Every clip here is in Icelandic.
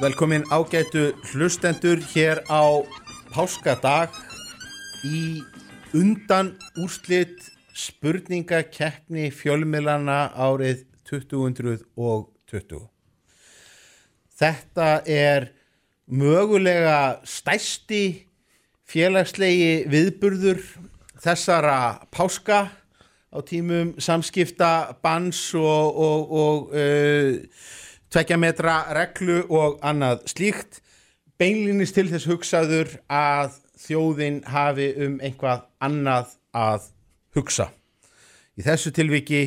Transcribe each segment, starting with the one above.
Velkomin ágætu hlustendur hér á páskadag í undan úrslit spurningakeppni fjölmilana árið 2020. Þetta er mögulega stæsti félagslegi viðburður þessara páska á tímum samskipta, bans og, og, og uh, tvekja metra reglu og annað slíkt. Beinlinnist til þess hugsaður að þjóðin hafi um einhvað annað að hugsa. Í þessu tilviki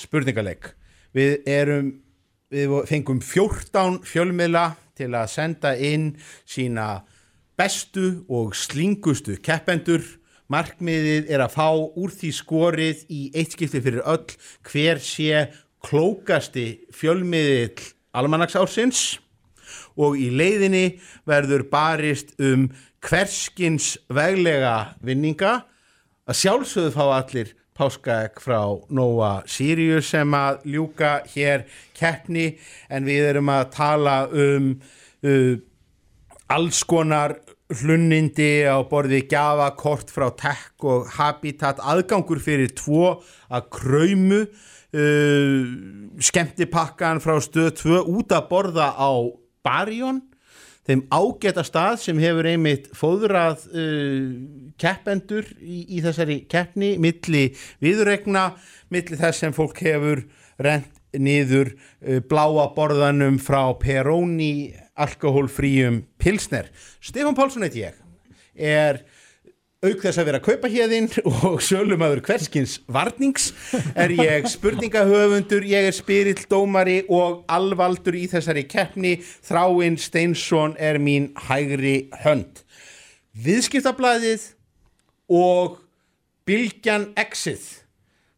spurningaleg við erum við fengum 14 fjölmiðla til að senda inn sína bestu og slingustu keppendur. Markmiðið er að fá úr því skorið í eitt skipti fyrir öll hver sé klókasti fjölmiðill almanaksársins og í leiðinni verður barist um hverskins veglega vinninga. Að sjálfsögðu fá allir páskaegg frá Nóa Sirius sem að ljúka hér keppni en við erum að tala um uh, alls konar hlunnindi á borði gjafakort frá Tech og Habitat. Aðgangur fyrir tvo að kröymu uh, skemmtipakkan frá stöð 2 út að borða á Barjón þeim ágæta stað sem hefur einmitt fóðrað uh, keppendur í, í þessari keppni milli viðregna, milli þess sem fólk hefur rent niður uh, bláa borðanum frá Peroni alkohólfríum pilsner. Stefán Pálsson heit ég er auk þess að vera kaupahíðinn og sölumadur hverskins varnings er ég spurningahöfundur, ég er spyrill dómari og alvaldur í þessari keppni, Þráinn Steinsson er mín hægri hönd. Viðskiptablaðið og Bilgjan Exit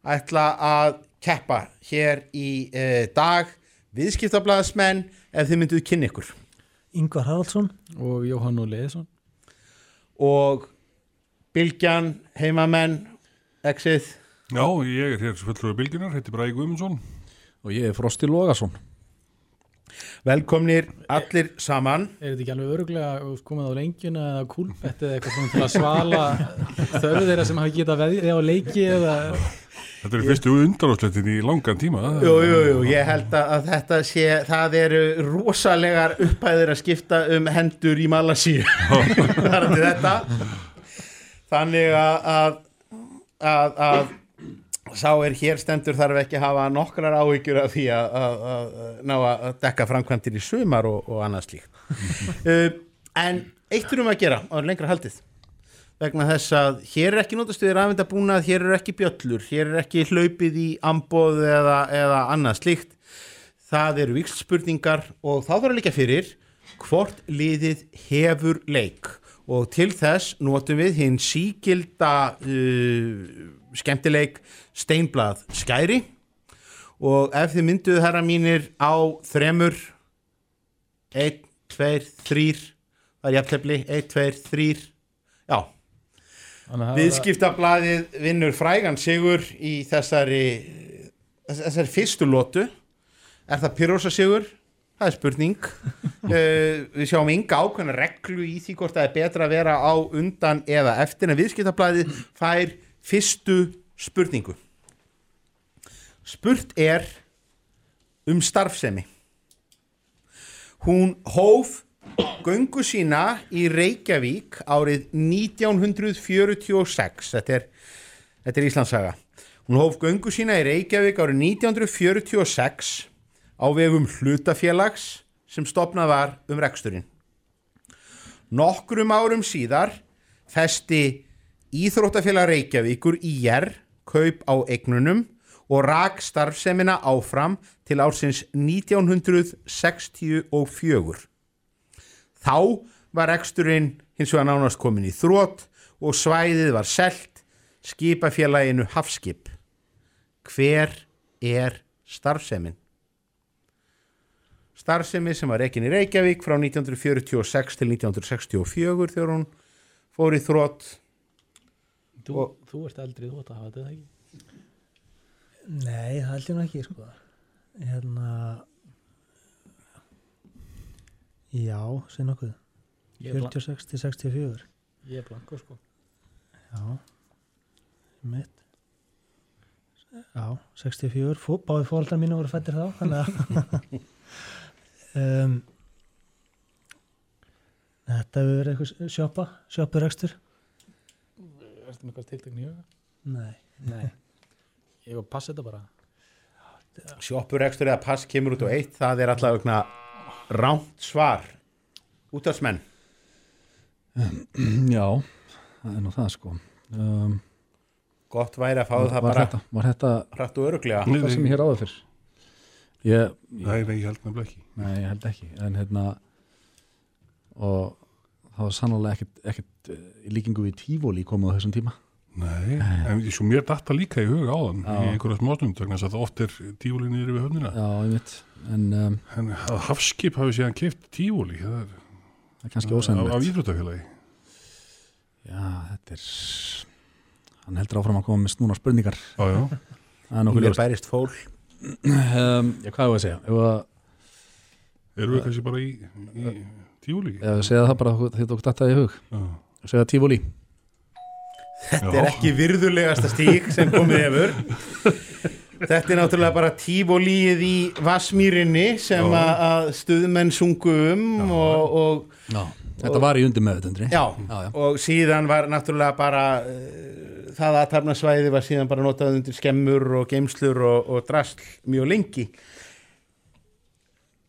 ætla að keppa hér í uh, dag viðskiptablaðismenn ef þið mynduð kynni ykkur. Yngvar Haraldsson og Jóhann og Leðisson og Bilgjan, heimamenn, exit Já, ég er hér fulltrúi Bilginar, heiti Bræði Guðmundsson. og ég er Frosti Lógason velkomnir allir saman. Er þetta ekki alveg öruglega komið á lengjuna eða kúlbett eða eitthvað svona til að svala þörfu þeirra sem hafi getað veðið á leiki eða Þetta er fyrstu undanáttlöftin í langan tíma. jú, jú, jú, ég held að þetta sé það eru rosalegar upphæðir að skipta um hendur í Malasíu. Þar til þetta þannig að, að, að, sá er hér stendur þarf ekki að hafa nokkrar áhyggjur af því að, að, að ná að dekka framkvæmtir í sumar og, og annað slíkt. Uh, en eitt þurfum að gera á lengra haldið vegna þess að hér er ekki notastuðir afendabúnað, hér er ekki bjöllur hér er ekki hlaupið í amboð eða, eða annað slíkt. Það eru vikslspurningar og þá þarf að líka fyrir hvort liðið hefur leik og til þess notum við hinn sígilda uh, skemmtileik steinblað skæri. Og ef þið mynduðu herra mínir á þremur 1, 2, 3 það er jafntefli, 1, 2, 3 já, viðskiptablaðið vinnur frægan sigur í þessari þessari fyrstu lótu er það Pyrosa sigur? Það er spurning. Uh, við sjáum ynga ákveðna reglu í því hvort það er betra að vera á undan eða eftir en viðskiptablaðið fær fyrstu spurningu. Spurt er um starfsemi. Hún hóf göngu sína í Reykjavík árið 1946 þetta er, þetta er Íslandsaga hún hóf göngu sína í Reykjavík árið 1946 á vegum hlutafélags sem stopnað var um reksturinn nokkrum árum síðar festi Íþróttafélag Reykjavíkur IR kaup á eignunum og rak starfsemina áfram til ársins 1964 Þá var eksturinn hins vegar nánast komin í þrótt og svæðið var selt skipafélaginu Hafskip. Hver er starfsemin? Starfsemi sem var rekin í Reykjavík frá 1946 til 1964 þegar hún fór í þrótt. þú, og- þú ert eldri, þú ert að hafa þetta ekki? Nei, það nú ekki sko. hérna Já, er, blan 46 til 64 ég er blanko sko. Já mitt Já, 64 Fó, Báði fóldar mínu voru fættir þá Þannig að um, Þetta hefur verið eitthvað sjoppa Sjoppur ekstur Ertu með eitthvað tiltekni í huga? Nei, Nei. Ég var að passa þetta bara. Sjoppurekstur eða pass kemur út á eitt það er alltaf vegna rámt svar. Útafsmenn Já, það er nú það sko. Um, gott væri að fá var, það var, bara þetta, var þetta hratt og öruglega það sem ég hér áður fyrr? Ég, ég, Nei, ég held nefnilega ekki. Nei, ég held ekki. En hérna og það var sannlega ekkert, ekkert eh, í líkingu við tífóli komið á þessum tíma. Nei, en svo mér datta líka í huga áðan Já. í einhverja smásnund vegna þess að oft er tífóli niður við höfnina. Já, ég veit en um, en að hafskip hafi síðan keift tífóli það er það er kannski af ósennilegt íþróttafélagi. Já, þetta er hann heldur áfram að koma með snúna spurningar. Já, já, það er bærist fól um, Já, hvað er að segja? Erum við kannski bara í, í tífóli ef að segja það bara því þú dattaði í hug Já, segja tífóli Þetta er ekki virðulegasta stík sem komið hefur Þetta er náttúrulega bara tífólíið í Vassmýrinni sem Já. að að stuðmenn sungu um Já. og, og, Já, þetta var í undir meðutundri já, já, já. og síðan var náttúrulega bara uh, það aðtapnasvæði var síðan bara notað undir skemmur og geimslur og, og drasl mjög lengi.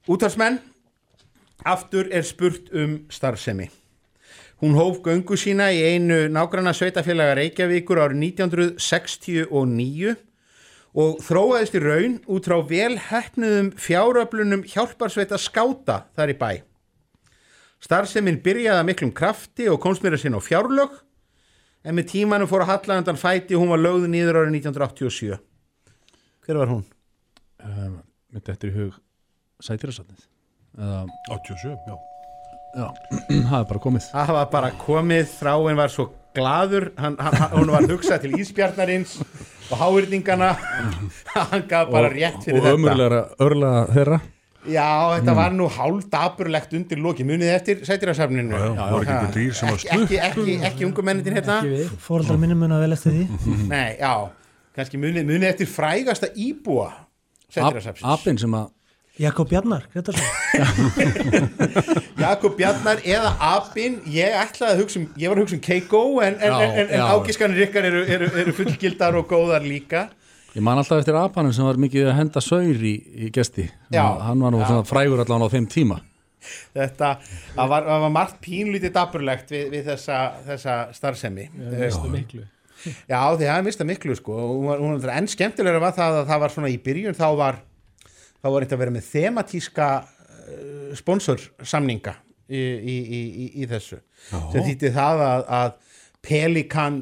Útvarsmenn aftur er spurt um starfsemi. Hún hóf göngu sína í einu nágranna sveitafélaga Reykjavíkur árið 1969 og þróaðist í raun út frá velhæfnuðum fjáröflunum hjálparsveita skáta þar í bæ. Starfsemin byrjaði að miklum krafti og komst mér að sinna á fjárlög en með tímanum fór að halla undan fæti og hún var lögð nýður árið 1987. Hver var hún? Um, Myndi eftir í hug sætirasatnið eða 87, já Já, það er bara komið Það var bara komið frá en var svo gladur, hann, hann, hún var hugsað til ísbjarnarins og háyrningana, hann gaf bara rétt fyrir og þetta. ömurlegra örlaga þeirra Já, þetta var nú hálfdaburlegt undir loki, munið eftir sætirasafninu. Ekki Ekki, ekki, ekki, ekki ungu mennitin hérna? Ekki við. Fóldar mínu mun að vel eftir því. Nei, já, kannski munið, munið eftir frægasta íbúa sætirasafsins. Apinn sem að Jakob Bjarnar, Jakob Bjarnar eða Abin, ég ætlaði að hugsa um, ég var að hugsa um Keiko en, en, en, en, ágiskanir ykkar eru, eru, eru fullgildar og góðar líka. Ég man alltaf eftir apanum sem var mikið að henda saur í, í gesti. Já. Hann var nú Já. svona frægur allan á þeim tíma. Þetta, það var, það var margt pínlítið daburlegt við, við þessa, þessa starfsemi. Við veistu miklu. Já, því það er mista miklu sko. Og hún var, það að það var svona í byrjun þá var þá var eitthvað að vera með thematíska uh, sponsorsamninga í, í, í, í, í þessu. Sem þýtti það að, að Pelikan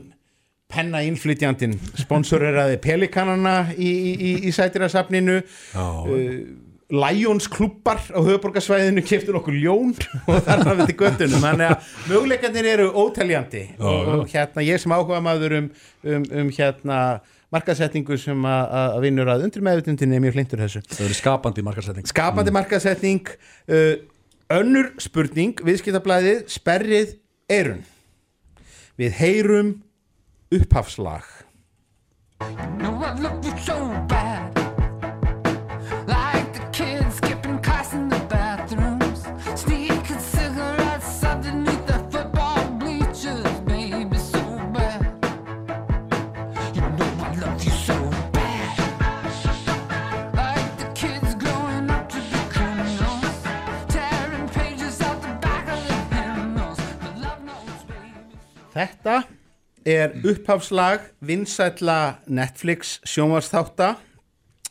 penna innflytjandin sponsoreraði Pelikanana í, í, í, í sætirasafninu Já, uh, Lions klubbar á höfuborgarsvæðinu keftur okkur ljón og þar hafði til göttunum þannig að möguleikandir eru óteljandi. Og, og hérna ég sem áhuga maður um, um, um hérna markaðsetningu sem að, vinnur að undir meðutundinni er mjög hlindur þessu. Það verið skapandi markarsetning skapandi markaðsetning uh, önnur spurning viðskiptablaðið sperrið eirun við heyrum upphafslag No, I love you so bad. Like the kids skipping class in the bathrooms, sneaking cigarettes underneath the football bleachers, baby, so bad. You know I love you so bad. Like the kids growing up to be criminals, tearing pages out the back of the hymnals. But love knows, baby. Þetta er upphafslag vinsætla Netflix sjónvarsþátta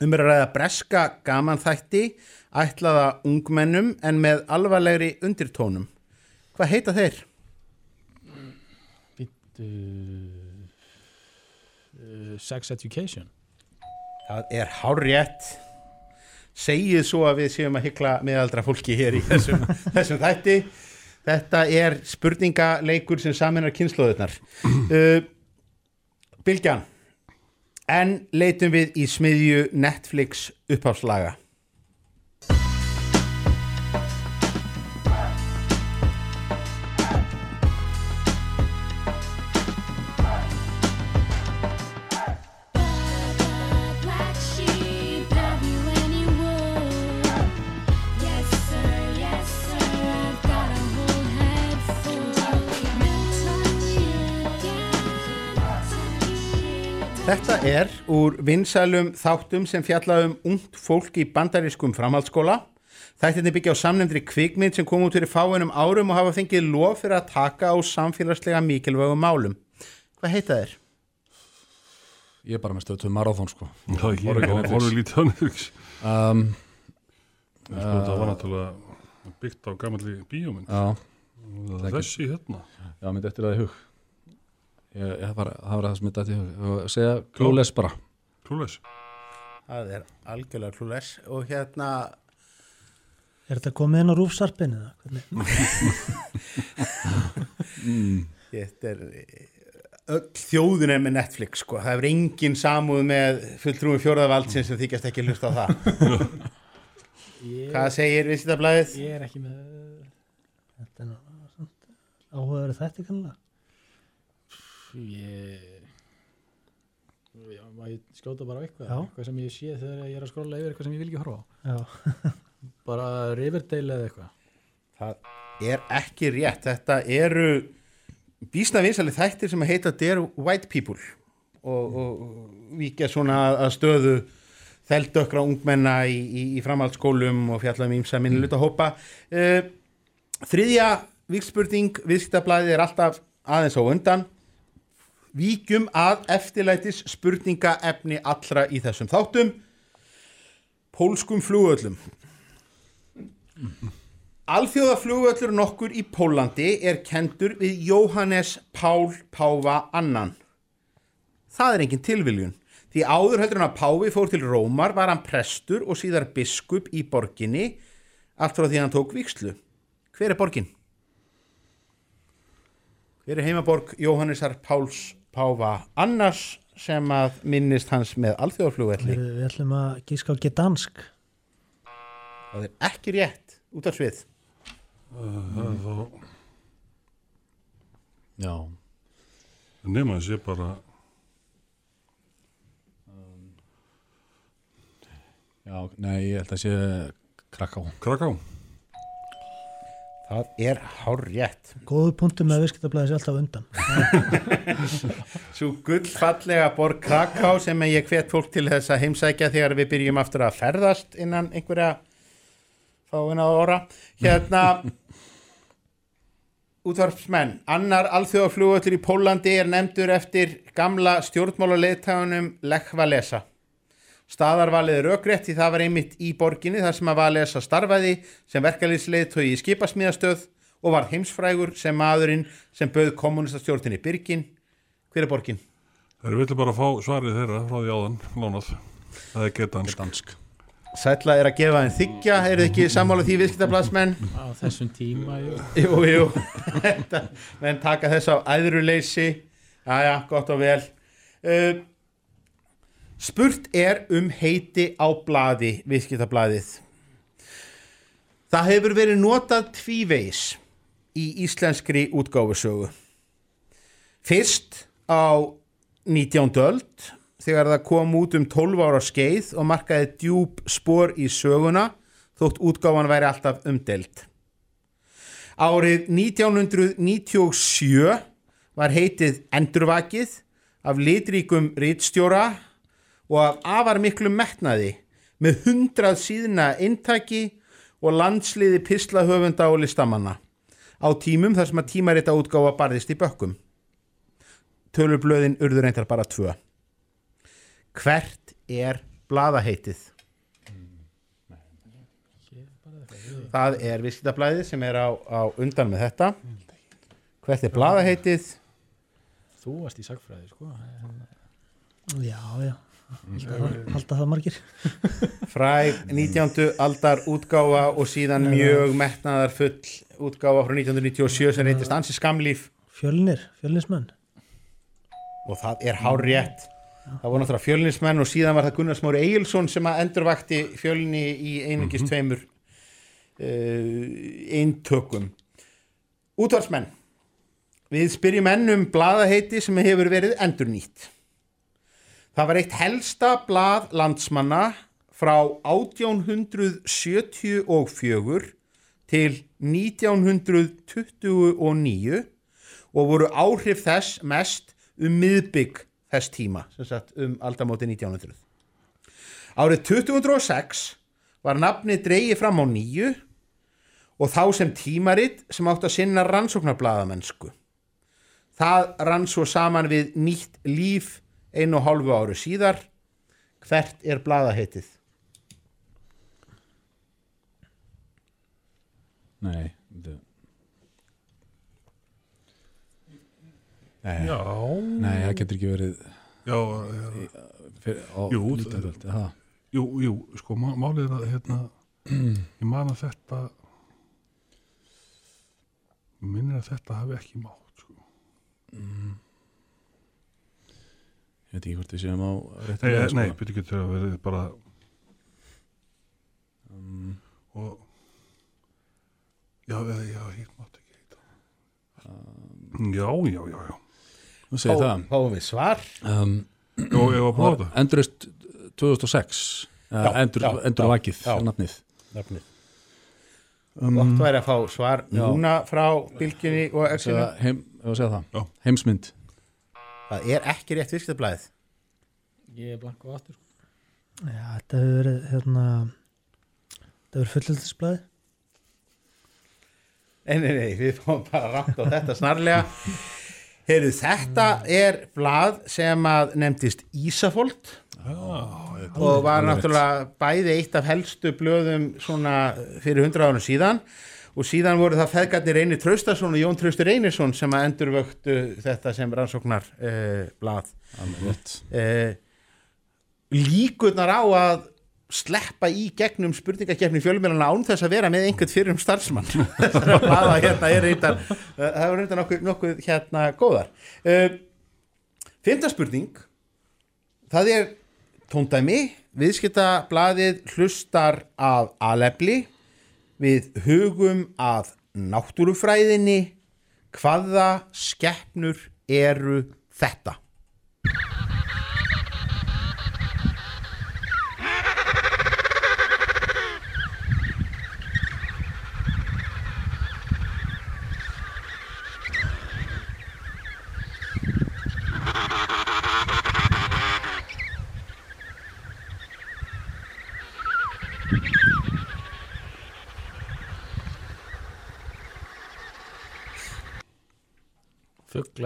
um er að ræða breska gamanþætti ætlaða ungmennum en með alvarlegri undirtónum. Hvað heita þeir? Býttu uh, Sex Education Það er hárrétt. Segið svo að við séum að hykla meðaldra fólki hér í þessum, þessum þætti. Þetta er spurningaleikur sem saminar kynnslóðunar. Uh, Bilgjan, en leitum við í smiðju Netflix upphafslaga. Úr vinsælum þáttum sem fjalla um ungt fólk í bandarískum framhaldsskóla. Þættinni byggja á samnefndri kvikmynd sem kom út fyrir fáinum árum og hafa fengið lof fyrir að taka á samfélagslega mikilvægum málum. Hvað heita þeir? Ég er bara með stöðu marathón sko Já, ég var Netflix. horfður lítið En sko, það var náttúrulega byggt á gamalli bíómynd. Þessi hérna. já, myndi eftir það í hug ég, ég var, Það var það sem í hug og segja klúles bara Klúles. Það er algjörlega klúles og hérna Er þetta komið inn á rúfsarpinu? eða hvernig? þetta er öll þjóðin er með Netflix sko. Það er engin samúð með fulltrúi fjóraðavaldsins sem þykjast ekki hlusta á það. Ég, Hvað segir viðskiptablaðið? ég er ekki með Þetta er nú samt áhugaður þetta kannlega. Ég má ég skjóta bara á eitthvað Já. eitthvað sem ég sé þegar ég er að skrolla yfir eitthvað sem ég vil ekki horfa á Já, bara Riverdale eða eitthvað Það er ekki rétt. Þetta eru býsna vinsali þættir sem heita Dear White People og, og vikja svona að- stöðu þeldökra ungmenna í, í, í framhaldsskólum og fjalla um ímsa minniluta hópa. Uh, þriðja vikspurning viðskiptablaðið er alltaf aðeins á undan. Víkjum að eftirlætis spurninga efni allra í þessum þáttum. Pólskum flugöllum. Alþjóðaflugvöllur nokkur í Pólandi er kendur við Jóhannes Pál Páfa annan. Það er engin tilviljun. Því áður heldur hann að Páfi fór til Rómar var hann prestur og síðar biskup í borginni allt frá því hann tók vikslu. Hver er borgin? Hver er heimaborg Jóhannesar Páls Páfa annars sem að minnist hans með alþjóðaflugvelli? við, við ætlum að gíska á gedansk. Það er ekki rétt út af svið. Það er þá, Já, nema þess ég bara, já, nei, ég held að sé krakká Kraká. Það er hár rétt. Góðu punktum með viðskiptablaði sér alltaf undan. Svo gullfallega borg Kraká sem ég hvet fólk til þess að heimsækja þegar við byrjum aftur að ferðast innan einhverja fáina ára. Hérna, útvarpsmenn, annar alþjóðaflugvöldur í Pólandi er nefndur eftir gamla stjórnmála Lech Walesa. Staðarvalið er aukrétt því það var einmitt í borginni þar sem að Walesa starfaði sem verkalýsleiðtói í skipasmíðastöð og var heimsfrægur sem maðurinn sem bauð kommunistastjórninni Byrgin. Hver er borgin? Það er vilja bara að fá svarið þeirra frá því áðan, lánað. Það er getansk. Dansk Sætla er að gefa þeim þykja, eru þið ekki sammála því viðskiptablasmenn? á þessum tíma jú. Jú, jú, Þetta, menn taka þess á æðruleysi, aðja, gott og vel. Uh, spurt er um heiti á blaði, viðskiptablaðið. Það hefur verið notað tvívegis í íslenskri útgáfusögu. Fyrst á 19. öld þegar það kom út um 12 ára skeið og markaði djúb spor í söguna þótt útgáfan væri alltaf umdelt. Árið 1997 var heitið Endurvakið af litríkum rítstjóra og af afar miklu metnaði með hundrað síðna eintaki og landsliði pislahöfunda og listamanna á tímum þar sem að tímarita útgáfa barðist í bökkum. Tölublöðin urður reyndar bara tvö. Hvert er blaðaheitið? Það er viðskiptablaðið sem er á, á undan með þetta. Hvert er blaðaheitið? þú varst í sagfræði sko. Já, já. Halda það margir. Fræg 19. aldar útgáfa og síðan mjög metnaðar full útgáfa frá 1997 sem reyndist ansi skamlíf Fjölnir, fjölnismenn. og það er hár rétt. Það voru náttúrulega fjölnismenn og síðan var það Gunnar Smári Egilson sem að endurvakti fjölni í einungis tveimur uh, eintökum. Útvarsmenn. Við spyrjum enn um blaðaheiti sem hefur verið endurnýtt. Það var eitt helsta blað landsmanna frá 1874 til 1929 og voru áhrif þess mest um miðbygg þess tíma sem sagt um aldamóti 1900 árið 2006 var nafni dreigið fram á nýju og þá sem tímarit sem átt að sinna rannsóknarbladamennsku það rann svo saman við nýtt líf einu og hálfu áru síðar hvert er bladaheitið Nei þetta- Nei, Já, nei, það getur ekki verið já, já, fyrir, á, Jú, lítöld, það, jú, jú, sko, má- málið er að, hérna, ég man að þetta, minnir að þetta hafi ekki mátt, sko. Ég veit ekki hvort við séum á réttum Nei, leið, sko. nei, byrju getur að verið bara, um, og, já, já, já, ég mátt ekki heita. Já, já, já, já. Nú segir það fáum við svar um, Já, ég var að prófa þetta. Endurist 2006 Já, uh, endur, já, endur já, vakið nafnið nafnið um, Gott væri að fá svar núna frá bylginni og exinu. heimsmynd Það er ekki rétt viðskiptablaðið. Ég er blank og aftur sko. Já, þetta hefur verið hérna þetta hefur fullöldisblæði Nei, nei, nei, við fáum bara rátt á þetta snarlega. Heyrðu, þetta er blað sem að nefndist Ísafold og var náttúrulega bæði eitt af helstu blöðum svona fyrir hundra árum síðan og síðan voru það feðgarnir Reynir Traustason og Jón Traustur Reynisson sem að endurvöktu þetta sem rannsóknar eh, rétt eh, líkurnar á að sleppa í gegnum spurningakefni fjölmjölana án þess að vera með einhvern fyrir um starfsmann blaða hérna er reyndar eh, það er reyndar nokkuð, nokkuð hérna góðar. Uh, Fymta spurning. Það er tóndæmi. Viðskiptablaðið hlustar af alefli við hugum að náttúrufræðinni. Hvaða skeppnur eru þetta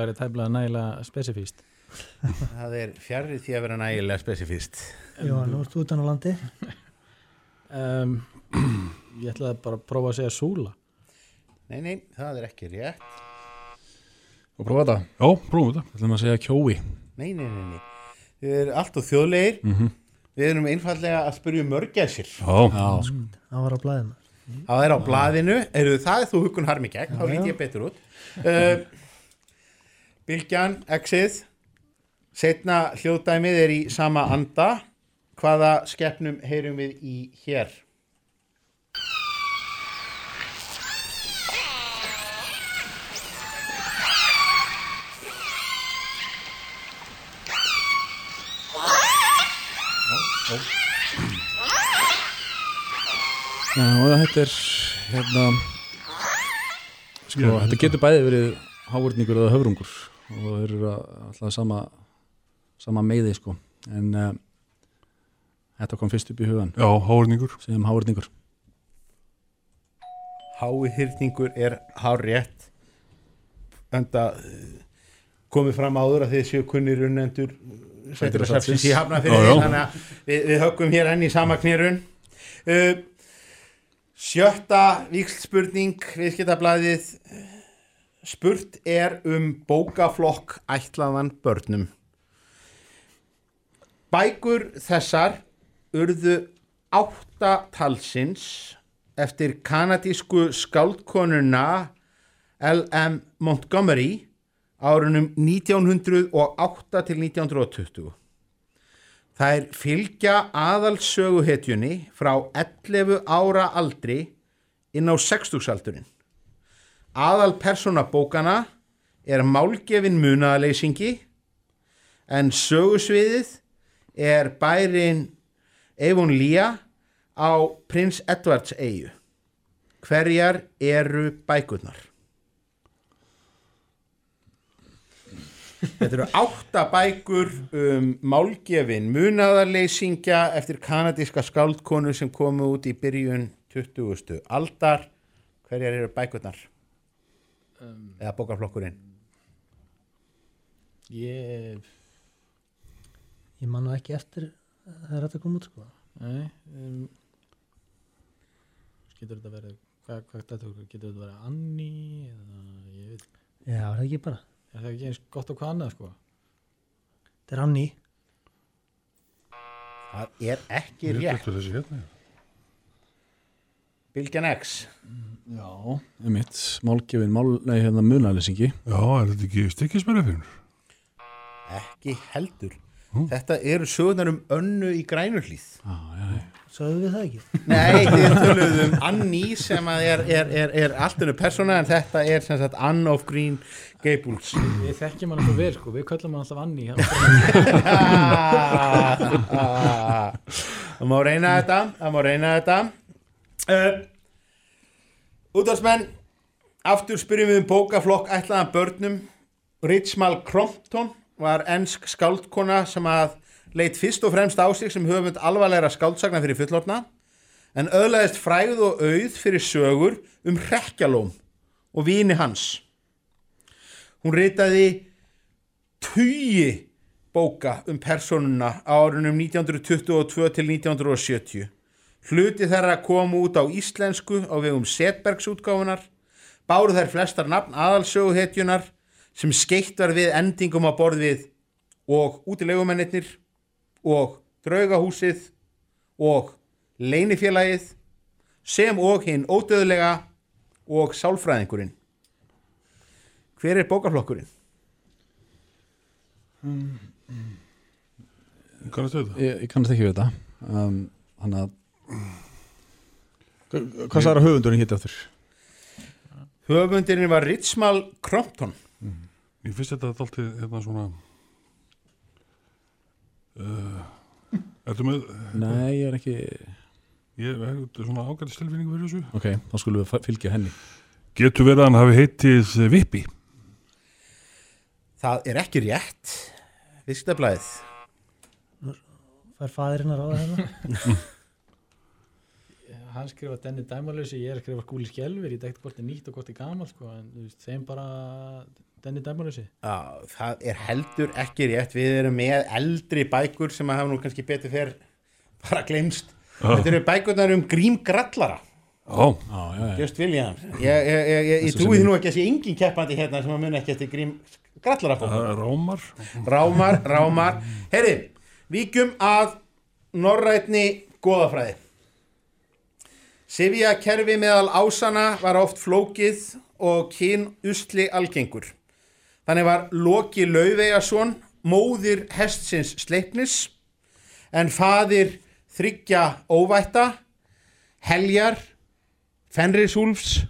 Er tæmlega nægilega spesifíst Það er fjarrið því að vera nægilega spesifist. Já, nú ert þú utan á landi um, Ég ætlaði bara að prófa að segja súla Nei, nei, það er ekki rétt. og prófa þetta, Já, prófum þetta. ætlum að segja kjói Nei, nei, nei, nei. Við erum allt og þjóðlegir. mm Við erum einfallega að spyrja um mörgæsir. Já, já, það var á blæðinu Það er á blaðinu. Eru það þú huggun harmi gegn, þá Já, lít ég betur út. Uh, Bylgjan, exið. Setna hljóðdæmið er í sama anda. Hvaða skeppnum heyrum við í hér? já og þetta er hérna sko, þetta getur bæði verið hávörningur eða höfrungur og það eru alltaf sama sama meiði sko en uh, þetta kom fyrst upp í hugan já, hárningur. sem hávörningur Hái hyrningur er hár rétt. Enda eh, komið fram áður að þið séu kunnir unnendur Sveitarasafsins í Hafnafyrir Já, já. þannig að við, við höggum hér enn í sama knýrun uh, Sjötta víkslspurning viðskiptablaðið spurt er um bókaflokk ætlaðan börnum Bækur þessar urðu átta talsins eftir kanadísku skáldkonuna L.M. Montgomery árunum 1908 til 1920. Þær fylgja aðalsöguhetjunni frá 11 ára aldri inn á 60-saldurinn. Aðal persóna bókana er málgefin munaðaleysingi en sögusviðið er bærin Eivon Lía á Prins Edwards eigu. Hverjar eru bækurnar? Þetta eru átta bækur um málgefin munaðarleysingja eftir kanadíska skáldkonu sem komu út í byrjun 20. aldar. Hverjar eru bækurnar? Um, Eða bókaflokkurinn? ég Ég man nú ekki eftir að það er þetta að koma út sko. Nei um, getur þetta verið hvað, hvað þetta getur þetta verið Anni eða ég veit Já, er það ekki bara? Er það ekki eins gott og hvað annað sko? Þetta er Anni Það er ekki Ég rétt. Bilgjan X. Já, einmitt, málgefin, mál, nei, hérna munalýsingi. Já, er þetta ekki stikkismennafinn? Ekki heldur. Hm? Þetta eru sögurnar um önnu í grænurhlýð. Já, já, já. Sögðu við það ekki? Nei, þið töluðum um Annie sem að er, er, er, er allt önnu persóna en þetta er sem sagt Anne of Green Gables. við þekkjum hann alltaf vel sko við köllum hann alltaf Anni Það má reyna þetta, það má reyna þetta. Uh, Útvarsmenn, aftur spyrjum við um bókaflokk ætlaðan börnum. Richmal Crompton var ensk skáldkona sem að leit fyrst og fremst á sig sem höfund alvarlegra skáldsagna fyrir fullorna en öðlaðist fræð og auð fyrir sögur um hrekkjalóm og vini hans. Hún ritaði tugi bóka um personuna á árunum 1922 til 1970. Hluti þeirra kom út á íslensku á vegum Setbergs útgáfunar, báru þær flestar nafn aðalsöguhetjunar sem skeitt var við endingum á borð við og útilegumennir og draugahúsið og leinifélagið sem og hinn ódöðlega og sálfræðingurinn. Hver er bókaflokkurinn? Ég, ég kannast ekki við þetta. Um, hann að, hvað að höfundurinn hétti aftur? Höfundurinn var Richmal Crompton. Ég finnst þetta alltaf hérna svona uh, Ertu með Nei, ég er ekki, Ég er svona ágætt stilfinningu fyrir þessu ok, þá skulum við fylgja henni. Getur verið að hann hafi heitið Vippi Það er ekki rétt. Viðskiptablaðið. Fær faðirinn að ráða hérna? hann skrifa Denni Dæmalösi, ég er að skrifa Skúli Skjelvir ég dekti hvort er nýtt og hvort er gamal sko, en þú veist, þeim bara Denni Dæmalösi Já, það er heldur ekki rétt. Við erum með eldri bækur sem að hafa nú kannski betur fyrr bara glemst. Þetta eru bækurnar um Grím Grallara. Já, Já, já, já. Just Williams. Ég, ég, ég, ég, ég Þessu trúi því nú ekki að sé engin keppandi hérna sem að muni ekki eftir Grím Grallara bókum. það er rámar Rámar, rámar. Herri, víkjum að norrætni goðafræði. Sifja kerfi meðal ásana var oft flókið og kyn usli algengur. Þannig var Loki Laufeyjason móðir hestsins sleipnis en faðir þryggja óvætta, heljar, fenrisúlfs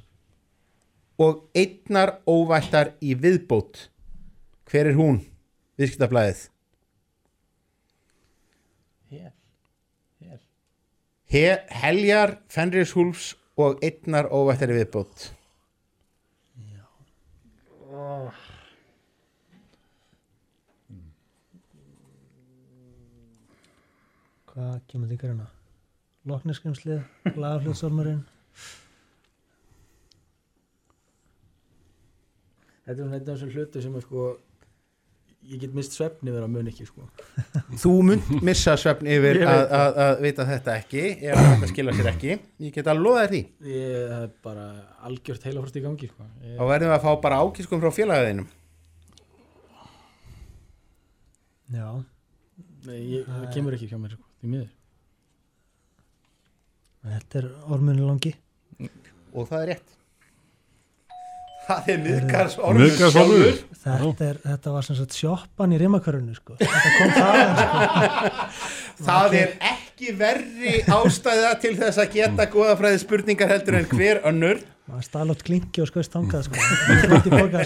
og einnar óvættar í viðbót. Hver er hún? Viðskiptablaðið. Hér, hér He, heljar, fenrishúlfs og einnar óvættari viðbót Hvað kemur þig hérna? Lokneskrimslið, lagafljóðsormurinn Þetta er svona einn af þessum hlutu sem er sko ég get mist svefni vera að mun ekki sko. Þú munt missa svefn yfir að, veit. að, að vita þetta ekki ef þetta skilja sér ekki. Ég get að loða þér því. Ég, er bara algjört heilafrost í gangi sko. ég, þá verðum við að fá bara ákískum frá félagaðinum Já, Nei, ég, það kemur ekki hjá mér sko, því miður. Þetta er ormunni langi. Og það er rétt það er sjálfur þetta, er, þetta var sem sagt sjoppan í rimakörunni sko. Þetta kom það sko. það er ekki verri ástæða til þess að geta góðafræði spurningar heldur en hver önnur maður stalótt klinki og skoist tangað sko.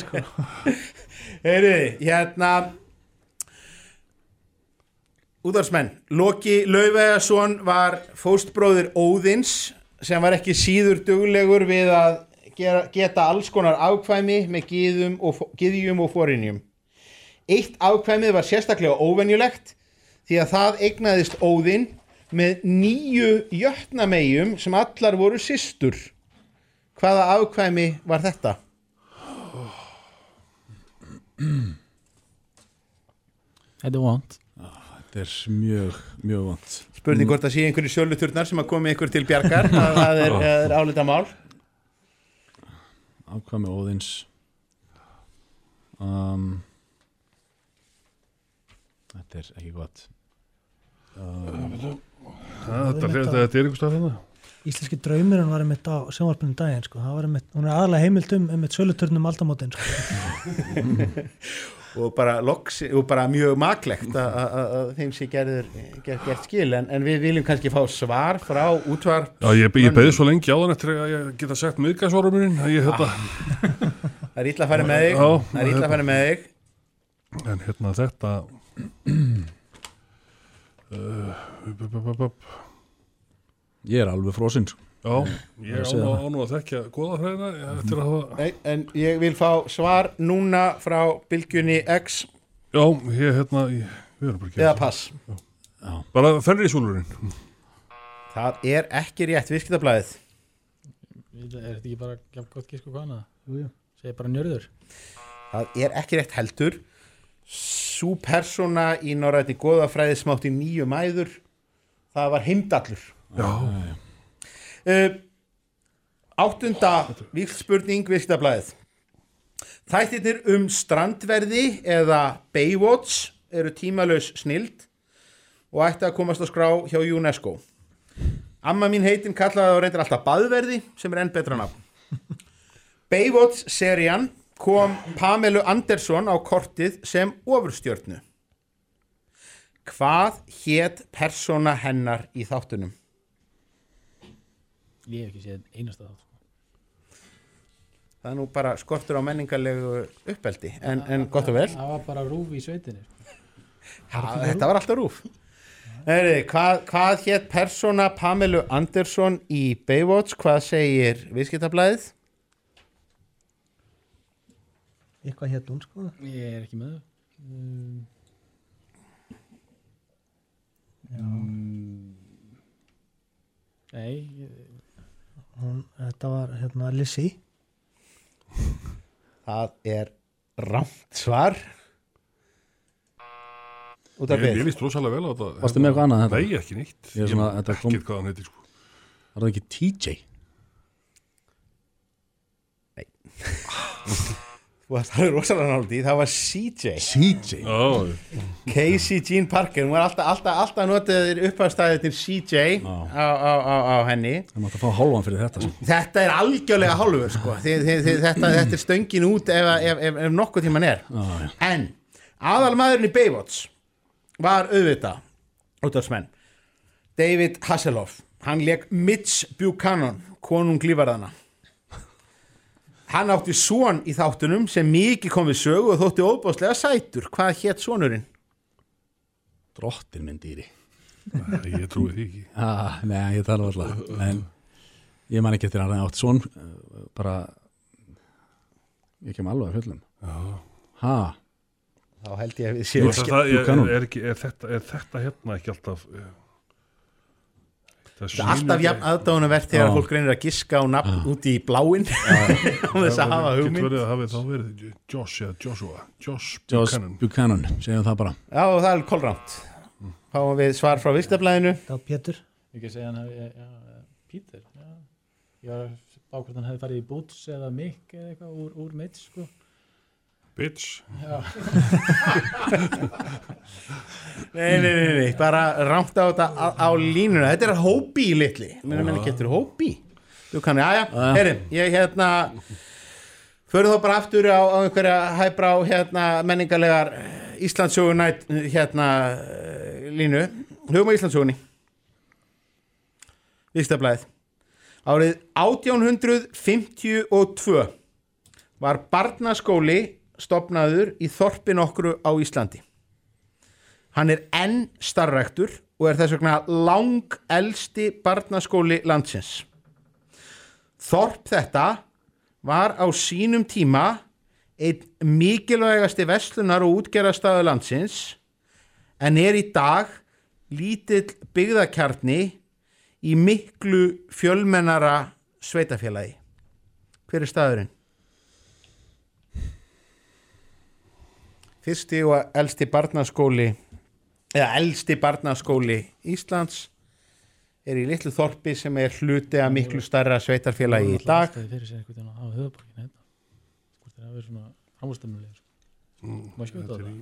Sko. Heyriði, hérna Útvarsmenn Loki Laufegason var fóstbróðir Óðins sem var ekki síður duglegur við að gera, geta alls konar afkvæmi með gyðum og, og forinjum Eitt afkvæmið var sérstaklega óvenjulegt því að það eignaðist óðinn með nýju jötnamegjum sem allar voru systur. Hvaða afkvæmi var þetta? Þetta er vond Þetta er mjög, mjög vant Spurning hvort að sé einhverju sjöluturnar sem að komi ykkur til bjargar. Það er, er álita mál. Ákvæmi óðins um, Þetta er ekki gott Þetta þetta- þetta er einhver stað þarna Íslenski draumurinn var einmitt á sjónvarpunum daginn sko. það var einmitt, hún er aðalega heimild um einmitt söluturnum aldamótin sko. og bara, loks, og bara mjög maklegt að- að að- að þeim sé gerður, ger, gert skil en, en við viljum kannski fá svar frá útvarp Já, ég, ég beði svo lengi áðan eftir að ég geta að ég hérna, það er illa að fara með þig Já, það er illa að fara með þig en hérna þetta uh. Ég er alveg frosinn sko. Já, ég Ég sé á það. á nú að þekkja goðafræðina eftir að hafa Nei, en ég vil fá svar núna frá Bylgjunni X. Já, ég hérna ég, við erum bara ekki eða pass. Bara fenrisúlurinn það er ekki rétt viðskiptablaðið. Er þetta ekki bara gæm gott gísku hvað annað? Jú, jú. Segir bara njörður. Það er ekki rétt heldur. Svo persóna í norrætti goðafræði smátt í nýju mæður. Það var heimdallur. Já, uh, áttunda vikspurning viðskiptablaðið. Þættirnir um strandverði eða Baywatch eru tímalaus snild og ætti að komast á skrá hjá UNESCO. Amma mín heitin kallaði það reyndir alltaf baðverði sem er enn betra nafn. Baywatch serían kom Pamelu Andersson á kortið sem ofurstjörnu. Hvað hét persóna hennar í þáttunum Ég hef ekki séð einasta þátt sko. það er nú bara skortur á menningarlegu uppeldi en, en gott og vel. Það var bara rúf í sveitinni sko. ha, þetta var alltaf rúf. Heri, hvað, hvað hétt persóna Pamelu Andersson í Baywatch? Hvað segir viðskiptablaðið? Eitthvað hétt hún sko? Ég er ekki með það um, Nei hún, þetta var hérna Lizzie. Það er rámt svar. Út af ég, ég við líst rosalega vel á þetta. Varstu með eitthvað annað þetta? Nei, ekki neitt. Ég er svona- þetta kom- Ekkert hvað hann heitir sko. Var það ekki TJ? þú varst alveg rosalega nált í það var CJ CJ? Já, Casey Jean Parker hún var alltaf, alltaf, alltaf notaðir upphafstæðið til CJ á, á, á, á henni Það mátti að fá hálfan fyrir þetta sko. þetta er algjörlega hálfur sko. þið, þetta, þetta er stöngin út ef, ef, ef, ef nokkuð tíman er Já, já. en aðalmaðurinn í Baywatch var auðvitað útvarsmenn David Hasselhoff hann leik Mitch Buchanan konung lífarðana hann átti son í þáttunum sem mikið kom við sögu og þótti óbáslega sætur. Hvað hétt sonurinn? Drottin minn dýri. Nei, ég trúi því ekki. Ah, Nei, ég tala alltaf En ég man ekki eftir að hann átt svon bara ég kem alveg að fullum. Ha, þá held ég að við séum það, er, er, ekki, er, þetta, er þetta hérna ekki alltaf uh, Það er alltaf jafn aðdáunavert þegar Já. fólk reynir að giska á nafn út í bláin á þess að hafa Getur hugmynd. verið að hafi þá verið Josh eða Joshua. Josh Josh Buchanan. Buchanan, segjum það bara. Já, og það er kolrámt Fáum við svar frá Vistablaðinu það var Pétur. Ekki segja hann já, já. Að bá hvort hann hefði farið í Boots eða Mick eða eitthvað úr, úr Mitch sko. Bitch. Nei, nei, nei, nei, bara rámt á þetta á, á línuna. Þetta er hópi litli. Mér ekki eftir hópi Þú kannu, já, já, heyri, ég hérna Förum þá bara aftur á, á einhverja hæbra á hérna menningarlegar Íslandsögu nætt hérna línu. Hugum á Íslandsögunni Víkstaflaðið Árið 1852 var barnaskóli stopnaður í þorpin okkru á Íslandi. Hann er enn starræktur og er þess vegna lang elsti barnaskóli landsins. Þorp þetta var á sínum tíma einn mikilvægasti verslunar og útgerðarstaðu landsins en er í dag lítill byggðakjarni í miklu fjölmennara sveitafélagi. Hver er staðurinn? Fyrsti og elsti barnaskóli eða elsti barnaskóli Íslands er í litlu þorpi sem er hluti að miklu starra sveitarfélagi í dag. Það fyrir sér einhvern veginn á höfuborginu þetta. Hvort það er svona framúrstemmulega. Sko. Má skjóta á Þetta er það?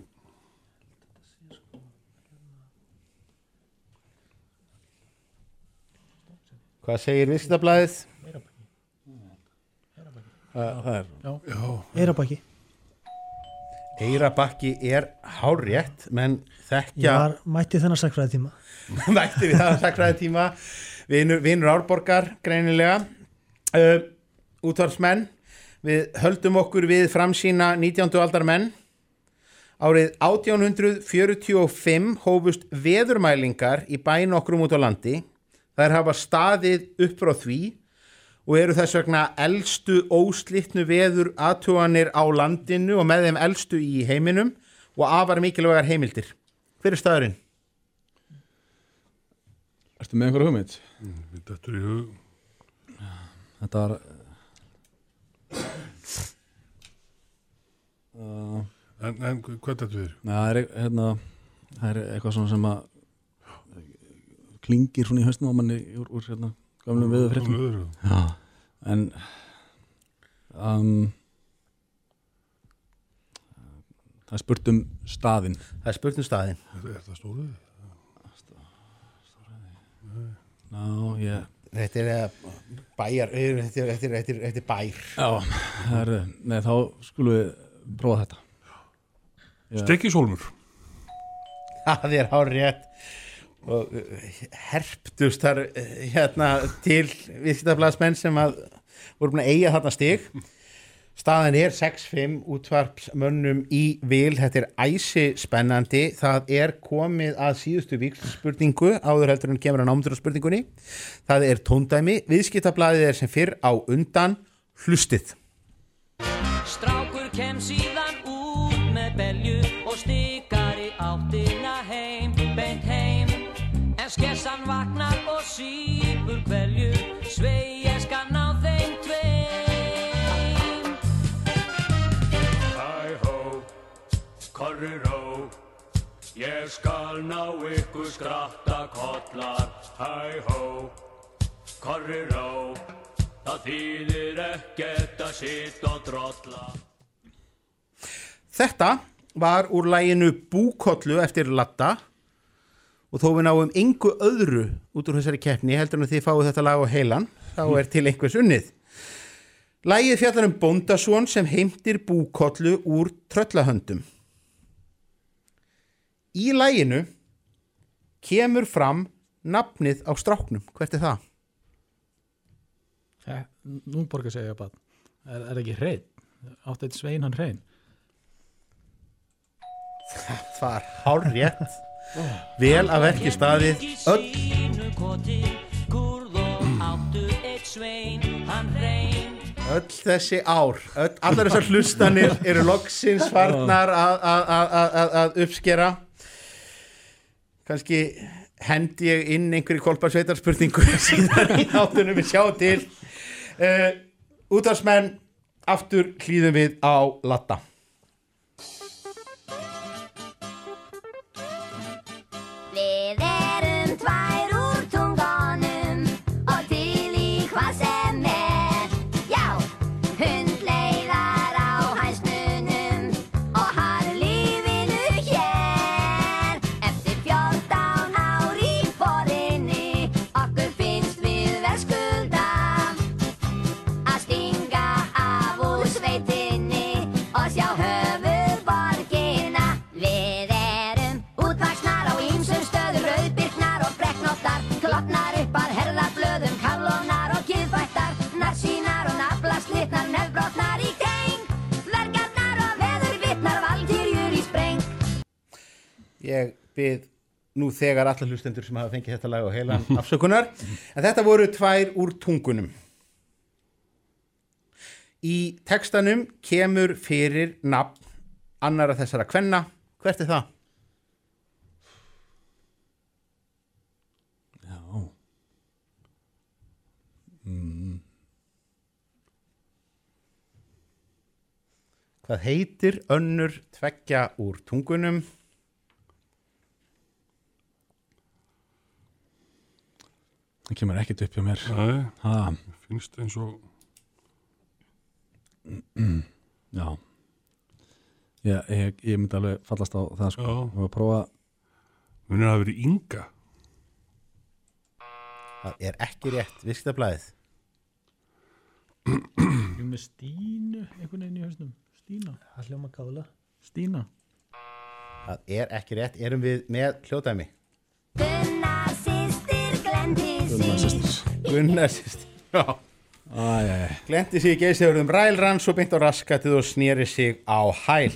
Hvað segir er Já, Eirabaki Eirabakki er hárétt, menn Ég þekkja var mætti þennan sakfræði tíma mætti við það sakræði tíma vinur, vinur Árborgar greinilega. Uh, útvarsmenn við höldum okkur við framsýna 19. aldar menn árið 1845 hófust veðurmælingar í bæn okkur út á landi. Þær hafa staðið upp frá því og eru þess vegna elstu óslitnu veður aðtúanir á landinu og með þeim elstu í heiminum og afar mikilvægar heimildir hver er staðurinn? Ertu með einhverja hugmynd? við dettur í hug Þetta var uh, En, en hvað dettur við? Nei, það er, hérna, það er eitthvað svona sem að klingir svona í haustum á manni úr, úr hérna, gamlum viðu fréttum öðru Já, en um, það er spurt um staðinn. Það er spurt um staðinn. Er, er það stóruð? Já, ég Þetta er eh, bæjar, eh, þetta er, þetta er, þetta er, þetta er bær. Já, það er, nei, þá skulum við prófa þetta. Já. Stekisólmur Það er hár rétt og eh, herptust þar eh, hérna til viðskiptablasmenn sem að voru búin að eiga þarna stig. Staðan er 6-5 útvarpsmönnum í vil, þetta er æsi spennandi, það er komið að síðustu vikspurningu áður heldur en kemur að námdur á spurningunni. Það er tóndæmi, viðskiptablaðið er sem fyrr á undan hlustið. Strákur kem síðan út með belju vaknar og sípur kvelju, svei ég skal ná þeim tveim. Hæ-hó, korri ró, ég skal ná ykkur skratta kollar. Hæ-hó, korri ró, það þýðir ekkert að sitt og drolla. Þetta var úr læginu Búkollu eftir Latta og þó við náum engu öðru út úr þessari keppni heldur en að þið fáið þetta lag á heilan þá er til einhvers unnið. Lægið fjallar um bóndasón sem heimtir Búkollu úr tröllahöndum. Í læginu kemur fram nafnið á stráknum. Hvert er það? Eh, Nú borgar segja bara Er, er ekki hrein? Átt eitt svein hann hrein? Það var hár rétt. Vel að verki staðið. Öll. Öll þessi ár öll, allar þessar hlustanir eru loksins farnar að- uppskera. Kannski hendi ég inn einhverju kolparsveitarspurningu síðan í áttunum við sjá til. Uh, útvarsmenn aftur hlýðum við á latta ég byrð nú þegar allar hlustendur sem hafa fengið þetta lag á heilan afsökunar en þetta voru tvær úr tungunum Í textanum kemur fyrir nafn annara þessara kvenna. Hvert er það? Já. Mm. Hvað heitir önnur tveggja úr tungunum? Það kemur ekkert upp hjá mér. Nei, Ha, finnst eins og já. Ég, ég, ég myndi alveg fallast á það sko. Já. Og að prófa, munir að hafa verið Inga Það er ekki rétt, viðskiptablaðið. Ég með Stínu einhvern veginn í hausnum Stína, Það hljóma gáðlega. Stína Það er ekki rétt, erum við með hljóðdæmi. Gunnar sýstir glendi Gunnar sig systir. Gunnar sýst. Já. Æ, æ, Glendi sig í geysefurðum rælrann, svo beint á raskatið og snýri sig á hæl.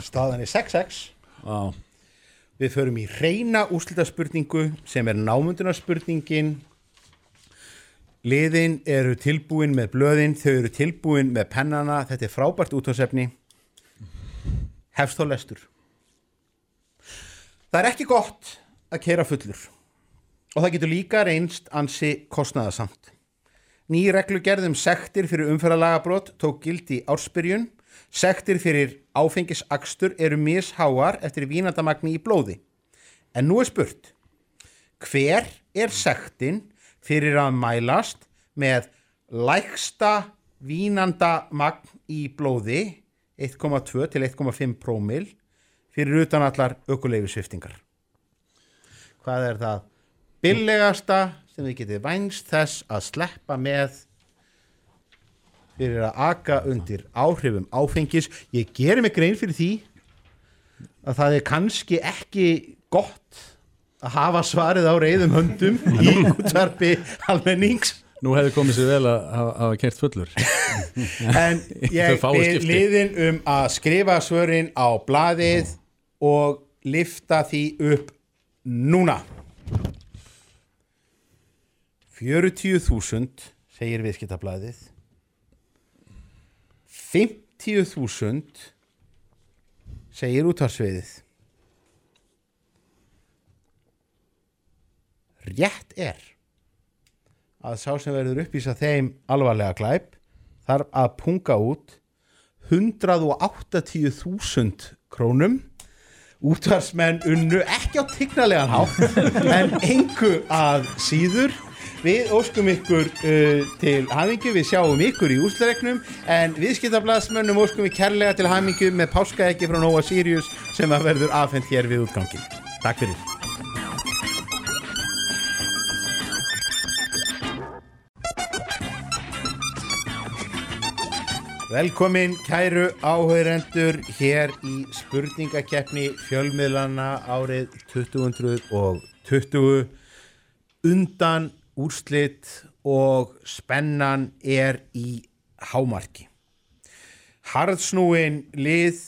Staðan er 6-6. á, Við förum í reyna úrslitaspurningu sem er námundunarspurningin. Liðin eru tilbúin með blöðin, þau eru tilbúin með pennana. Þetta er frábært útásefni. Hefst þá lestur. Það er ekki gott að keira fullur og það getur líka reynst ansi kostnaðasamt. Ný reglugerð um sektir fyrir umferðalagabrót tók gildi í ársbyrjun. Sektir fyrir áfengisakstur eru misháar eftir vínandamagni í blóði. En nú er spurt, hver er sektin fyrir að mælast með lægsta vínandamagn í blóði 1,2 til 1,5 prómil fyrir utan allar ökuleifisviftingar? Hvað er það billegasta sem þið getið vænst þess að sleppa með fyrir að aka undir áhrifum áfengis ég gerir mig grein fyrir því að það er kannski ekki gott að hafa svarið á reyðum höndum í útvarpi almennings nú hefði komið sér vel að hafa, kert fullur. en ég skipti. liðin um að skrifa svörin á blaðið og lifta því upp núna 40.000 segir viðskiptablaðið. 50.000 segir útvarsviðið rétt er að sá sem verður uppvísa þeim alvarlega glæp þarf að punga út 180.000 krónum. Útvarsmenn unnu ekki á tignalegan hátt en engu að síður við óskum ykkur uh, til hamingu, við sjáum ykkur í úslereknum en viðskiptablaðsmönnum óskum við kærlega til hamingu með páskaeggi frá Nova Sirius sem að verður afhent hér við útgangin Takk fyrir. Velkomin kæru áhaurendur hér í spurningakeppni fjölmiðlana árið 2020 undan úrslit og spennan er í hámarki. Harðsnúin lið,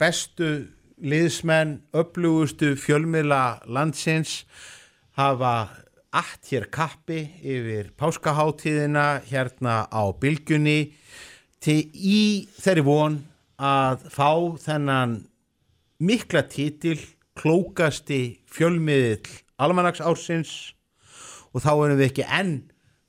bestu liðsmenn, öflugustu fjölmiðla landsins hafa allt hér kappi yfir páskaháttíðina hérna á bylgjunni til í þeirri von að fá þennan mikla titil klókasti fjölmiðill almanags ársins og þá erum við ekki enn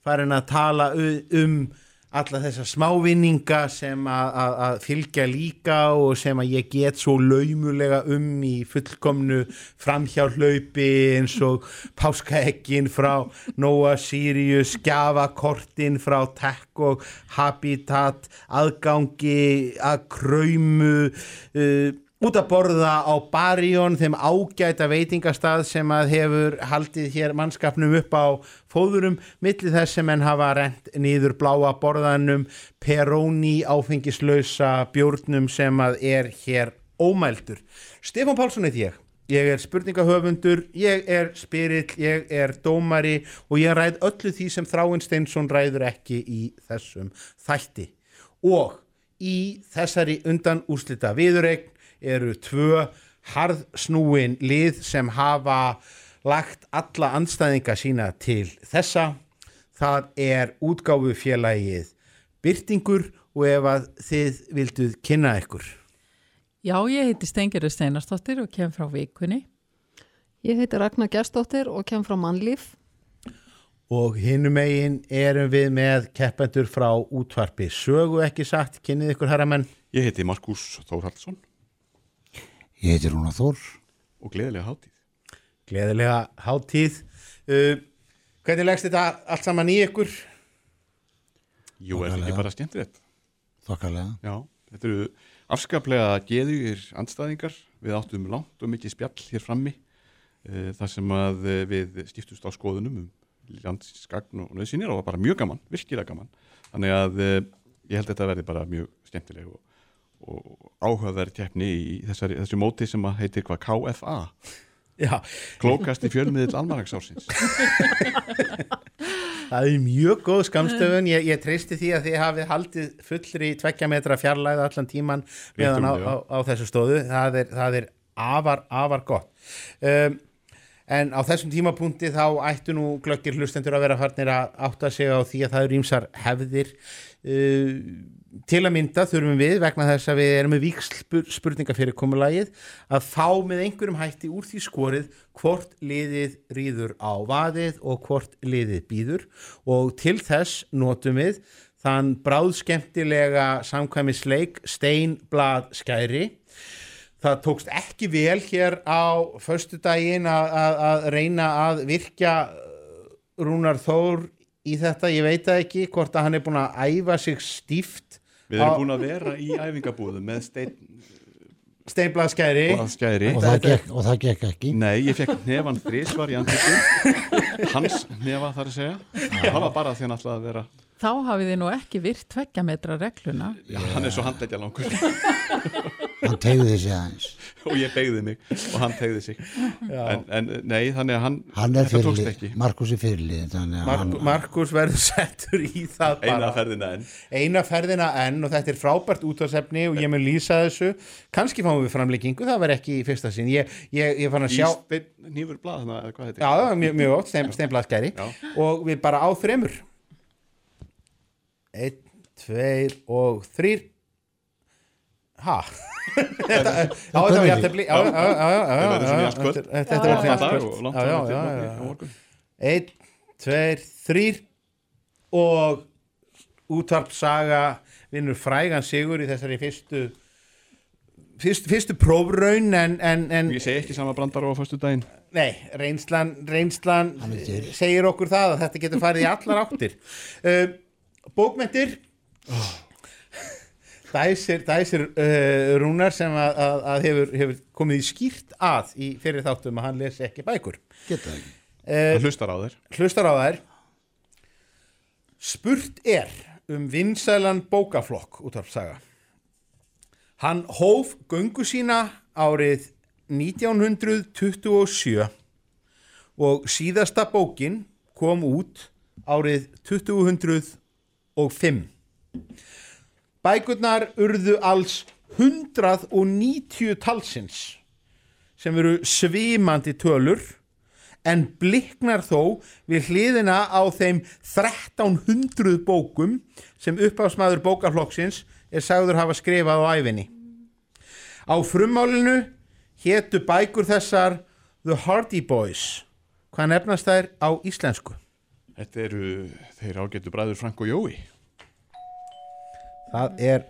farin að tala um alla þessa smávinninga sem að, fylgja líka og sem að ég get svo laumulega um í fullkomnu framhjálaupi eins og páskaekkin frá Noah Sirius, gjafakortin frá Tech og Habitat, aðgangi að kröymu, uh, út að borða á Barjón, þeim ágæta veitingastað sem að hefur haldið hér mannskapnum upp á fóðurum, milli þess sem enn hafa rent nýður bláa borðanum, Peroni áfengislausa bjórnum sem að er hér ómældur. Stefán Pálsson heit ég. Ég er spurningahöfundur, ég er spyrill, ég er dómari og ég ræð öllu því sem Þráin Steinsson ræður ekki í þessum þætti. Og í þessari undan úrslita viðureign eru tvö harðsnúin lið sem hafa lagt alla anstæðinga sína til þessa. Það er útgáfu félagið byrtingur og ef að þið vilduð kynna ykkur. Já, ég heiti Stengjörður Steinarsdóttir og kem frá vikunni. Ég heiti Ragnar Gerstóttir og kem frá Mannlíf. Og hinum megin erum við með keppendur frá útvarpi. Sögu ekki sagt, kynnið ykkur herramenn. Ég heiti Markus Þórhaldsson Ég heiti Rúna Þór. og gleðilega hátíð. Gleðilega hátíð. Uh, hvernig leggst þetta allt saman í ykkur? Jú, er þetta ekki bara skemmtilegt? Þokkalega. Já, þetta eru afskaplega geðugir andstæðingar. Við áttum langt og mikið spjall hér frammi uh, þar sem að eh, við skiptust á skoðunum um landskagn og nöðsynir og það var bara mjög gaman, virkilega gaman. Þannig að uh, ég held að þetta verði bara mjög skemmtileg og áhugaverð keppni í þessari, þessu móti sem að heitir hvað KFA. Já. Klókast í fjölmiðill almanaksársins. Það er mjög góð skamstöfun. Ég, ég treysti því að þið hafið haldið fullri tveggja metra fjarlæða allan tíman meðan á, á, á þessu stóðu. Það er, það er afar, afar gott. Um, en á þessum tímapunkti þá ættu nú glöggir hlustendur að vera farnir að átta sig á því að það eru ímsar hefðir. Uh, til að mynda þurfum við vegna þess að við erum með víksl spurninga fyrir komulagið að fá með einhverjum hætti úr því skorið hvort liðið rýður á vaðið og hvort liðið býður og til þess notum við þann bráðskemmtilega samkvæmisleik Steinblad skæri það tókst ekki vel hér á föstudaginn að, að, reyna að virkja Rúnar Þór í þetta, ég veit það ekki hvort að hann er búin að æfa sig stíft Við erum búin að vera í æfingabúðum með stein Steinblad skæri skæri Og og það gekk ekki. Nei, ég fekk nefan þrísvar í andlutinu Hans nefa þar að segja. Það var bara því hann ætlaði að vera Þá hafið þið nú ekki virt tveggja metra regluna. Já, hann er svo handleggja langur Hann tegði sig aðeins. og ég beigði mig og hann tegði sig. En, en nei, þannig að hann, Hann er ekki. Markus er að Mark, hann, Markus verður settur í það bara. Eina ferðina enn. eina ferðina enn og þetta er frábært útvarsefni og ég mun lýsa þessu. Kannski fáum við framleikingu, það verður ekki í fyrsta sinn. Ég, ég, ég fann að sjá nýfur að hvað heitir já, það var mjög, mjög ótt, stein, steinbladskæri Já. og við bara á þremur. Einn, tveir og þrýr ha? Þetta, já, þetta var jafntefli. Já, já, já, þetta- var morgun. einn, tveir, þrýr og útvarpsaga vinnur frægan sigur í þessari fyrstu fyrstu, fyrstu prófraun en, en, en Ég segi ekki sama brandar á fyrstu daginn nei, reynslan, reynslan segir okkur það að þetta getur farið í allar áttir. Uh, bókmentir Dæsir, dæsir uh, Rúnar sem að, að, að hefur, hefur komið í skýrt að í fyrir þáttum að hann lesi ekki bækur. Geta það ekki. uh, Hann hlustar á þér hlustar á þær. Spurt er um vinsælan bókaflokk útvarpsaga hann hóf göngu sína árið 1927 og síðasta bókin kom út árið 2005 bækurnar urðu alls 190 talsins sem eru svimandi tölur en bliknar þó við hliðina á þeim 1300 bókum sem uppáðsmaður bókaflokksins er sagður hafa skrifað á æfinni. Á frummálinu hétu bækur þessar The Hardy Boys. Hvað nefnast þær á íslensku? Þetta eru þeir ágættu bræður Frank og Jói Það er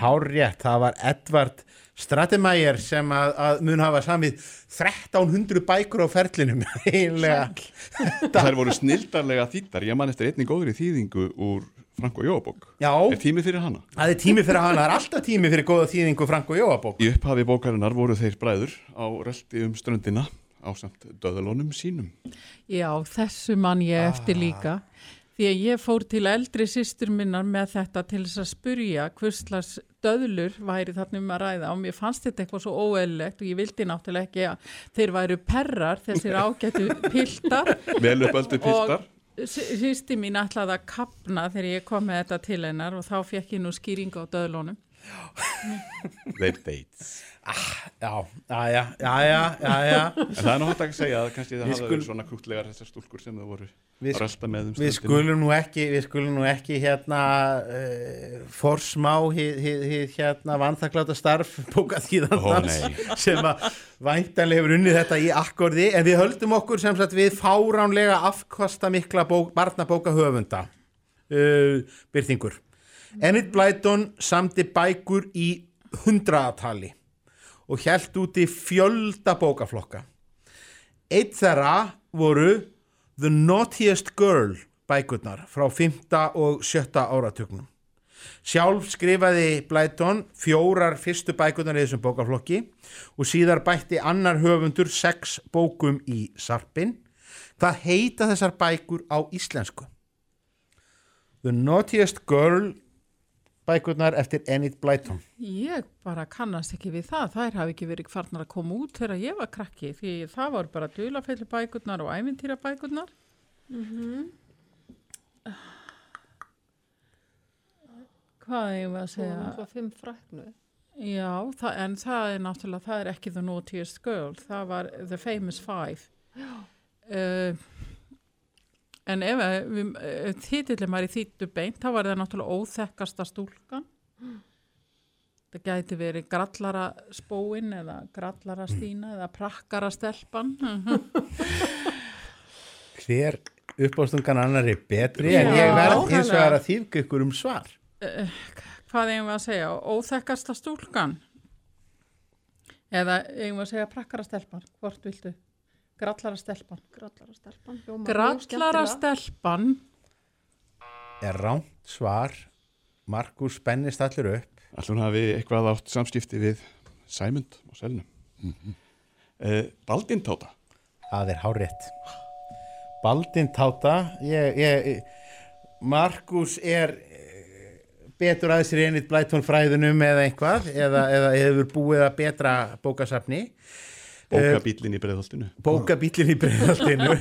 hárrétt. Það var Edvard Stratemeyer sem að, að mun hafa samið 1300 bækur á ferlinum. Þær voru snildarlega þýttar Ég man eftir einni góðri þýðingu úr Frank og Jói bók Já, Er tími fyrir hana? það er tími fyrir hana. Það er alltaf tími fyrir góða þýðingu Frank og Jóabók. Í upphafi bókarinnar voru þeir bræður á relti um ströndina á samt döðalónum sínum Já, þessu mann ég eftir líka. Því að ég fór til eldri systur minnar með þetta til þess að spurja hvurslags döðlur væri þarna um að ræða og mér fannst þetta eitthvað svo óeðlilegt og ég vildi náttúrulega ekki að þeir væru perrar, þessir ágættu piltar Vel upp öldu piltar sýsti mín ætlaði að kapna þegar ég kom með þetta til hennar og þá fekk ég nú skýringu á döðlunum. Their dates Já, já, já, já. En það er hægt að segja að kannski það hafa verið svona krútlegar þessar stúlkur sem þau voru Við, um við skulum nú ekki við skulum nú ekki hérna uh, forsmá hið, hið, hið hérna vanþakláta starf bókaþýðandans Ó, sem að væntanlega hefur unnið þetta í akkordi en við höldum okkur sem sagt við fáránlega afkvasta mikla bók, barnabóka höfunda uh, byrtingur Enid Blyton samdi bækur í hundraðatali og hjælt úti fjölda bókaflokka Eitt þeirra voru The Naughtiest Girl bækurnar frá 5. og 7. áratugnum. Sjálf skrifaði Blyton fjórar fyrstu bækurnar í þessum bókaflokki og síðar bætti annar höfundur sex bókum í sarpin. Hvað heita þessar bækur á íslensku? The Naughtiest Girl bækurnar eftir Enid Blyton. Ég bara kannast ekki við það. Þær hafi ekki verið farnar að koma út þegar ég var krakki því það voru bara dulafelli bækurnar og ævintýra bækurnar. Mhm. Hvað eigum við að segja? náttúrulega fimm fræknu. Já, það, en það er náttúrulega, það er ekki The Naughtiest Girl, það var The Famous Five. Uh, en ef uh, titillin var í þýttu beint, þá var það náttúrulega óþekkasta stúlkan. Það gæti verið grallara spóin eða grallara stína eða prakkara stelpan. Hver uppástungan annar er betri en Já, ég verð hins nákvæmlega. vegar að þýðka ykkur um svar. uh, hvað eigum við að segja? Óþekkasta stúlkan? Eða eigum við að segja prakkara stelpan? Hvort viltu? Grallara stelpan? Grallara stelpan. Grallara stelpan. Er rámt svar. Markus spennist allur upp. Allur hafi eitthvað átt samskipti við Sæmund og Selnum? Mm -hmm. Baldin Tóta það er hárétt Baldin Táta ég, ég, Markus er eh, betur aðeins sér einnig blætón fræðunum eða eitthvað eða, eða hefur búið að betra bókasafni Bókabíllinn í breiðholtinu. Bókabíllinn í breiðholtinu.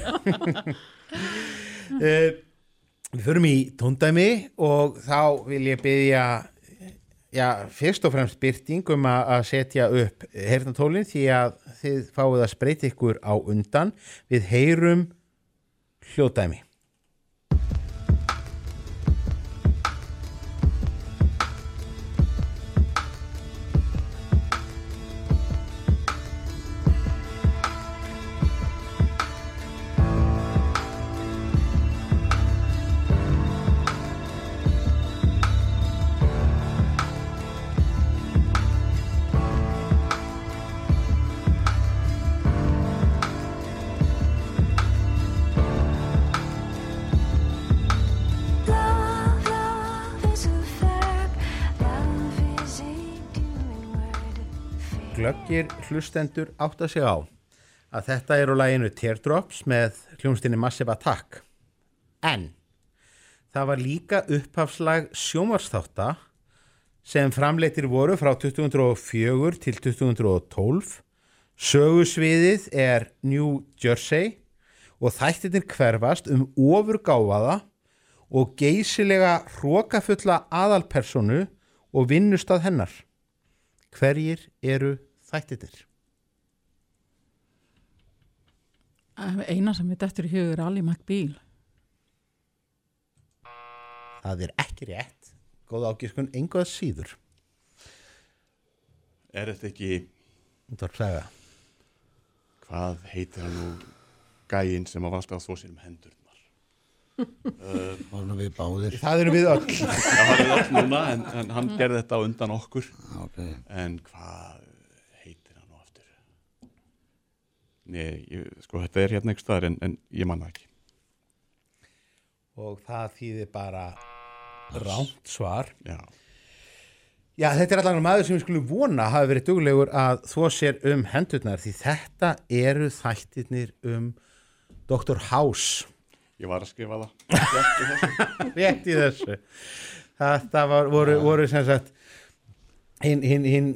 Uh, við förum í tóndæmi og þá vil ég byggja já, fyrst og fremst byrting um að setja upp heyrnatólinn því að þið fáið að spreyti ykkur á undan. Við heyrum hljóðdæmi hlustendur átt að segja á að þetta er á læginu Teardrops með hljónstinni Massive Attack. En það var líka upphafslag sjómarsþátta sem framleitir voru frá 2004 til 2012 sögusviðið er New Jersey og þættirnir hverfast um ofurgáfaða og geysilega hrókafulla aðalpersonu og vinnustað hennar. Hverjir eru þættirnir? Eina sem við dettur í hugur er Ali McBeal. Það er ekki rétt. Góð ágiskun, engoð síður. Er þetta ekki Útvarpsaga. Hvað heitir hann nú gæinn sem að valda að þó sér um hendurnar uh, Það erum við báðir. Það erum við öll. Það var við öll núna en, en hann gerði þetta á undan okkur okay. En hvað heitir hann nú aftur? Nei, ég, sko þetta er hérna einhvers staðar en, en ég manna ekki Og það þýðir bara rámt svar. Já. Já, þetta er allan maður sem við skulum vona hafi verið duglegur að þó sér um hendurnar því þetta eru þættirnir um Dr. House. Ég var að skrifa það. Rétt í þessu. Þetta var, voru, voru sem sagt hinn hin, hin,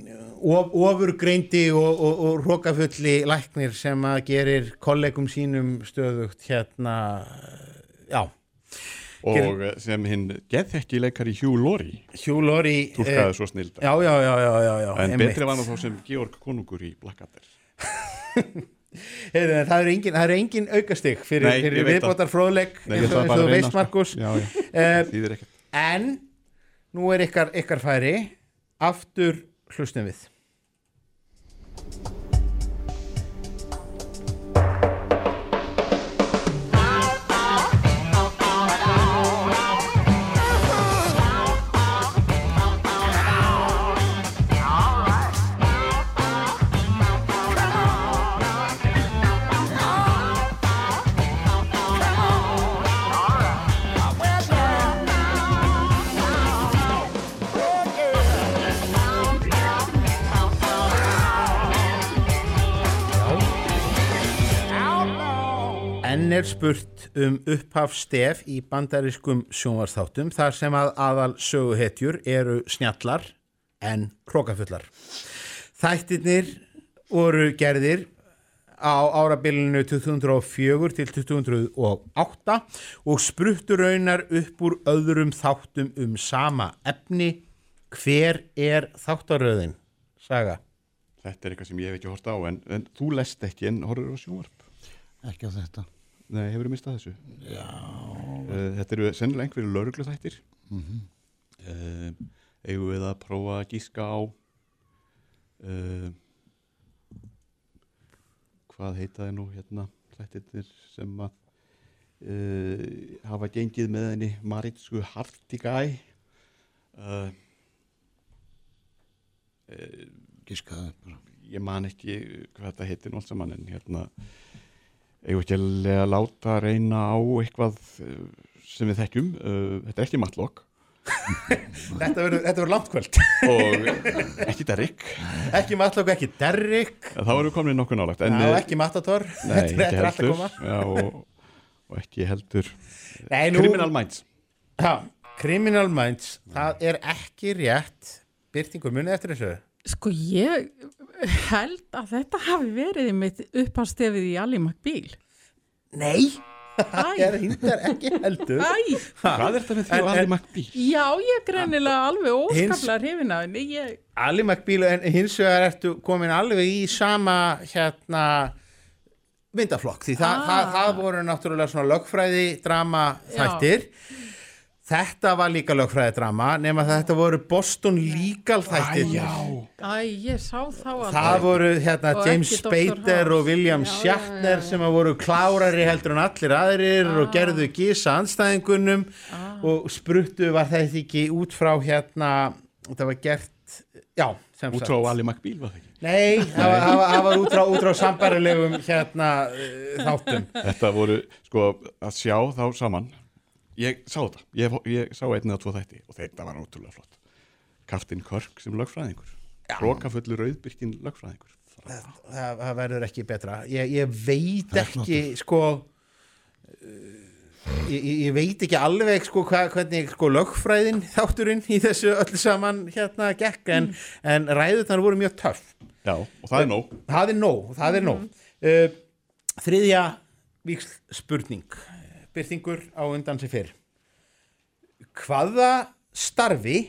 of, ofurgreindi og, og, og rókafulli læknir sem að gerir kollegum sínum stöðugt hérna já. Og eh, sem hinn geðþekki leikari Hugh Laurie. Hugh Laurie túlkaði eh, svo snild já, já, já, en betri var hann þá sem Georg konungur í Blackadder það eru engin, eru engin aukastig fyrir, fyrir viðbótar fróðleik eins og, þú veist. Markus ekkert. en nú er ykkar, ykkar færi aftur hlustum við er spurt um upphafstef í bandariskum sjónvarsþáttum þar sem að aðal söguhetjur eru snjallar en krókafullar. Þættirnir voru gerðir á árabilinu 2004 til 2008 og spruttu raunar upp úr öðrum þáttum um sama efni. Hver er þáttaröðin? Saga. Þetta er eitthvað sem ég hef ekki hort á en, en þú lest ekki en horfður á sjónvarp Ekki á þetta. Nei, hefur þú mistað þessu? Já. Uh, þetta eru sennilega einhverju lauruglu þættir Mhm. uh, Eigum við að prófa að gíska á uh, Hvað heitaði nú hérna þættirnir sem að uh, hafa gengið með henni Maritsku Hartigæ uh, uh, Gískaði Ég man ekki hvað þetta heitir saman en hérna eigum við ekki að láta reyna á eitthvað uh, sem við þekkjum uh, þetta er ekki matlokk Þetta verður langt kvöld. og ekki Derrick ekki Matlock, ekki Derrick. þá erum við komin nokkuð nálagt Já, uh, ekki Matador. nei, Þetta er- ekki þetta allt að heldur koma. Já, og, og ekki heldur Nei, nú- Criminal Minds Já, Criminal Minds, það er ekki rétt byrtingur munið eftir þessu. Sko ég held að þetta hafi verið mitt upphastefið í Ali McBeal. Nei, það er hindar ekki heldur. Æ, Hvað er þetta með því Ali en- McBeal? já, ég er greinilega alveg óskaplega hrifin af henni. Ég, Ali McBeal, en hins vegar ertu komin alveg í sama hérna myndaflokk, því það, Ah. það, það voru náttúrulega svona lögfræði drama Já. Þetta var líka lögfræði drama nema að þetta voru Boston Legal þættir æ, ég sá þá alveg. það voru hérna Og James. Spader og William Já, Shatner já, já. sem að voru klárari heldur en allir aðrir og gerðu gísa anstæðingunum Ah. og spruttu var þetta ekki út frá hérna þetta var gert já, út frá Ali McBeal var það ekki Nei, það var, það var, það var út frá, út frá sambarilegum hérna þáttum Þetta voru, sko, að sjá þá saman Ég sá þetta, ég, ég sá einn eða tvo þætti og þetta var náttúrulega flott. Kaftin Körk sem lögfræðingur. Rókafullur auðbyrkin lögfræðingur. Það, það, það verður ekki betra. Ég, ég veit ekki sko uh, ég, ég- veit ekki alveg sko hva, hvernig sko lögfræðin þátturinn í þessu öllu saman hérna gekk en, en ræðurnar voru mjög töff. Já, og það er nóg. Það er nóg, það er nóg. Uh, þriðja víksl spurning byrtingur á undan sem fyrr. Hvaða starfi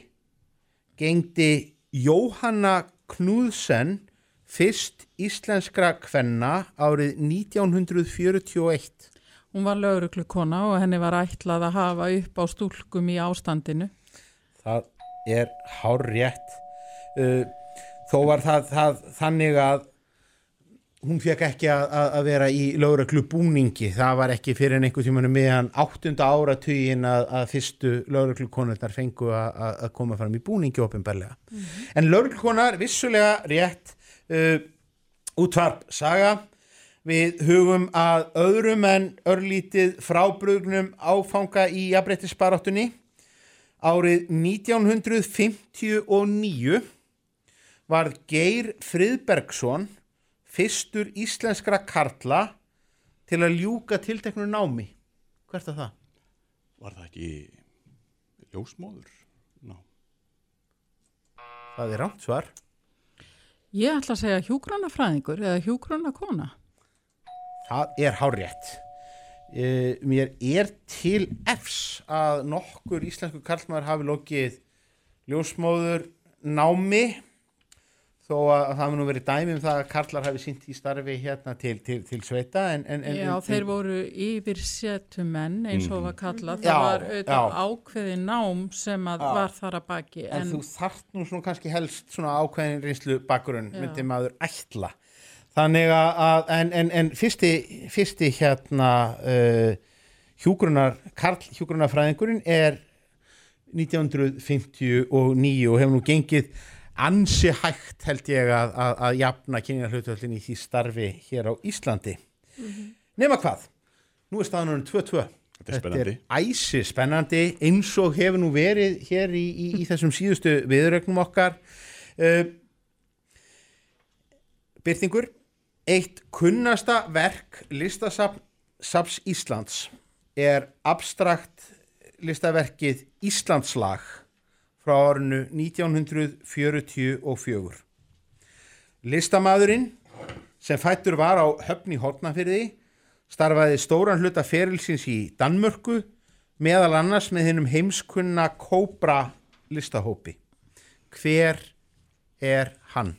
gengdi Jóhanna Knúðsen fyrst íslenskra kvenna árið 1941 Hún var lögreglukona og henni var ætlað að hafa upp á stúlkum í ástandinu. það er hár rétt uh, þó var það, það þannig að hún fekk ekki að, að vera í lögreglu búningi, það var ekki fyrir en einhver tímanum meðan áttunda áratugin að, að fyrstu lögreglukonurnar fengu að, að- koma fram í búningi ofinbarlega. En lögreglukonar vissulega rétt uh, útvarp saga. Við hugum að öðrum en örlítið frábrugnum áfanga í jafnbreytisbaráttunni árið 1959 var Geir Friðbergsson fyrstur íslenskra karla til að ljúka tilteknu námi. Hvert er það? Var það ekki ljósmóður? Ná. Það er rámt svar. Ég ætla að segja hjúgrunafræðingur eða hjúgrunakona. Það er hárétt. e, mér er til efs að nokkur íslensku karlmaður hafi lokið ljósmóður námi þó að, að það mun nú verið dæmi um það að karlar hafi sínt í starfi hérna til, til, til sveita en, en, en, Já, þeir voru yfir setumenn eins og var kallað. Já, Það var auðvitað já. ákveði nám sem að Já. var þar að baki. en, þú þarft nú svona kannski helst svona ákveðin reynslu bakgrunn Já. myndi maður ætla þannig að, að en, en, en fyrsti, fyrsti hérna uh, hjúgrunar Karl hjúgrunarfræðingurinn er 1959 og hefur nú gengið ansi hægt held ég að, að, að jafna kynjarhlutvöldin í því starfi hér á Íslandi. Nema hvað, nú er staðan orðin 2-2 Þetta er spennandi. er æsi spennandi eins og hefur nú verið hér í, í, í þessum síðustu viðrögnum okkar. Uh, Byrtingur eitt kunnasta verk listasafns Íslands er abstrakt listaverkið Íslandslag frá árinu 1944 Listamæðurinn sem fættur var á höfn í Hortnafyrði starfaði stóran hluta ferilsins í Danmörku meðal annars með hennum heimskunna Kóbra listahópi. Hver er hann?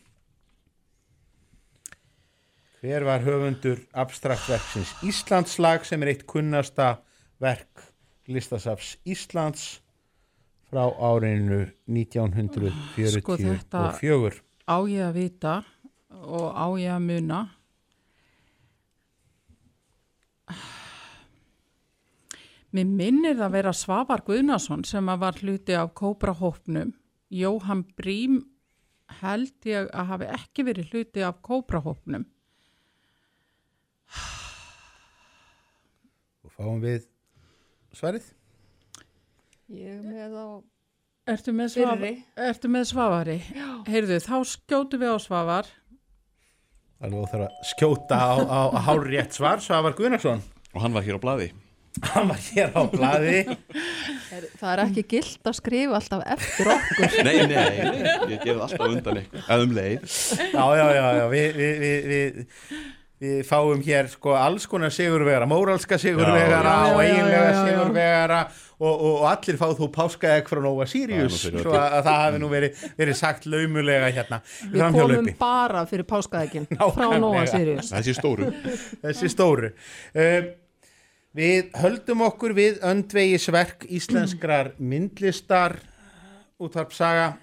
Hver var höfundur abstraktverksins Íslandslag sem er eitt kunnasta verk listasafs Íslands frá árinu 1944? Sko þetta á ég að vita og á ég að muna. Mér minnir að vera Svavar Guðnason sem að var hluti af Kóbrahópnum. Jóhann Brím held ég að hafi ekki verið hluti af Kóbrahópnum. Og fáum við svarið? Ég með á Ertu með, Fyrri. ertu með Svavari? Já. Heyrðu, þá skjótu við á Svavar. Alveg þú þarf að skjóta á, á, á hálfrétt svar, Svavar Guðnarsson. Og hann var hér á blaði. Hann var hér á blaði. Er, það er ekki gilt að skrifa alltaf eftir okkur. Nei, nei, nei, ég gerði alltaf undan eitthvað, eða um leið. Já, já, já, já, við, við, við, við, við fáum hér sko alls konar sigurvegara, móralska sigurvegara Já, já, og eiginlega já, já, já. sigurvegara og, og, og allir fá þú páskaegg frá Nova Sirius, svo að, að það hafi nú verið, verið sagt laumulega hérna Við komum bara fyrir páskaðegin frá. Nóa Sirius. Þessi stóru. Þessi stóru. Um, við höldum okkur við öndvegisverk íslenskrar myndlistar útvarpsaga.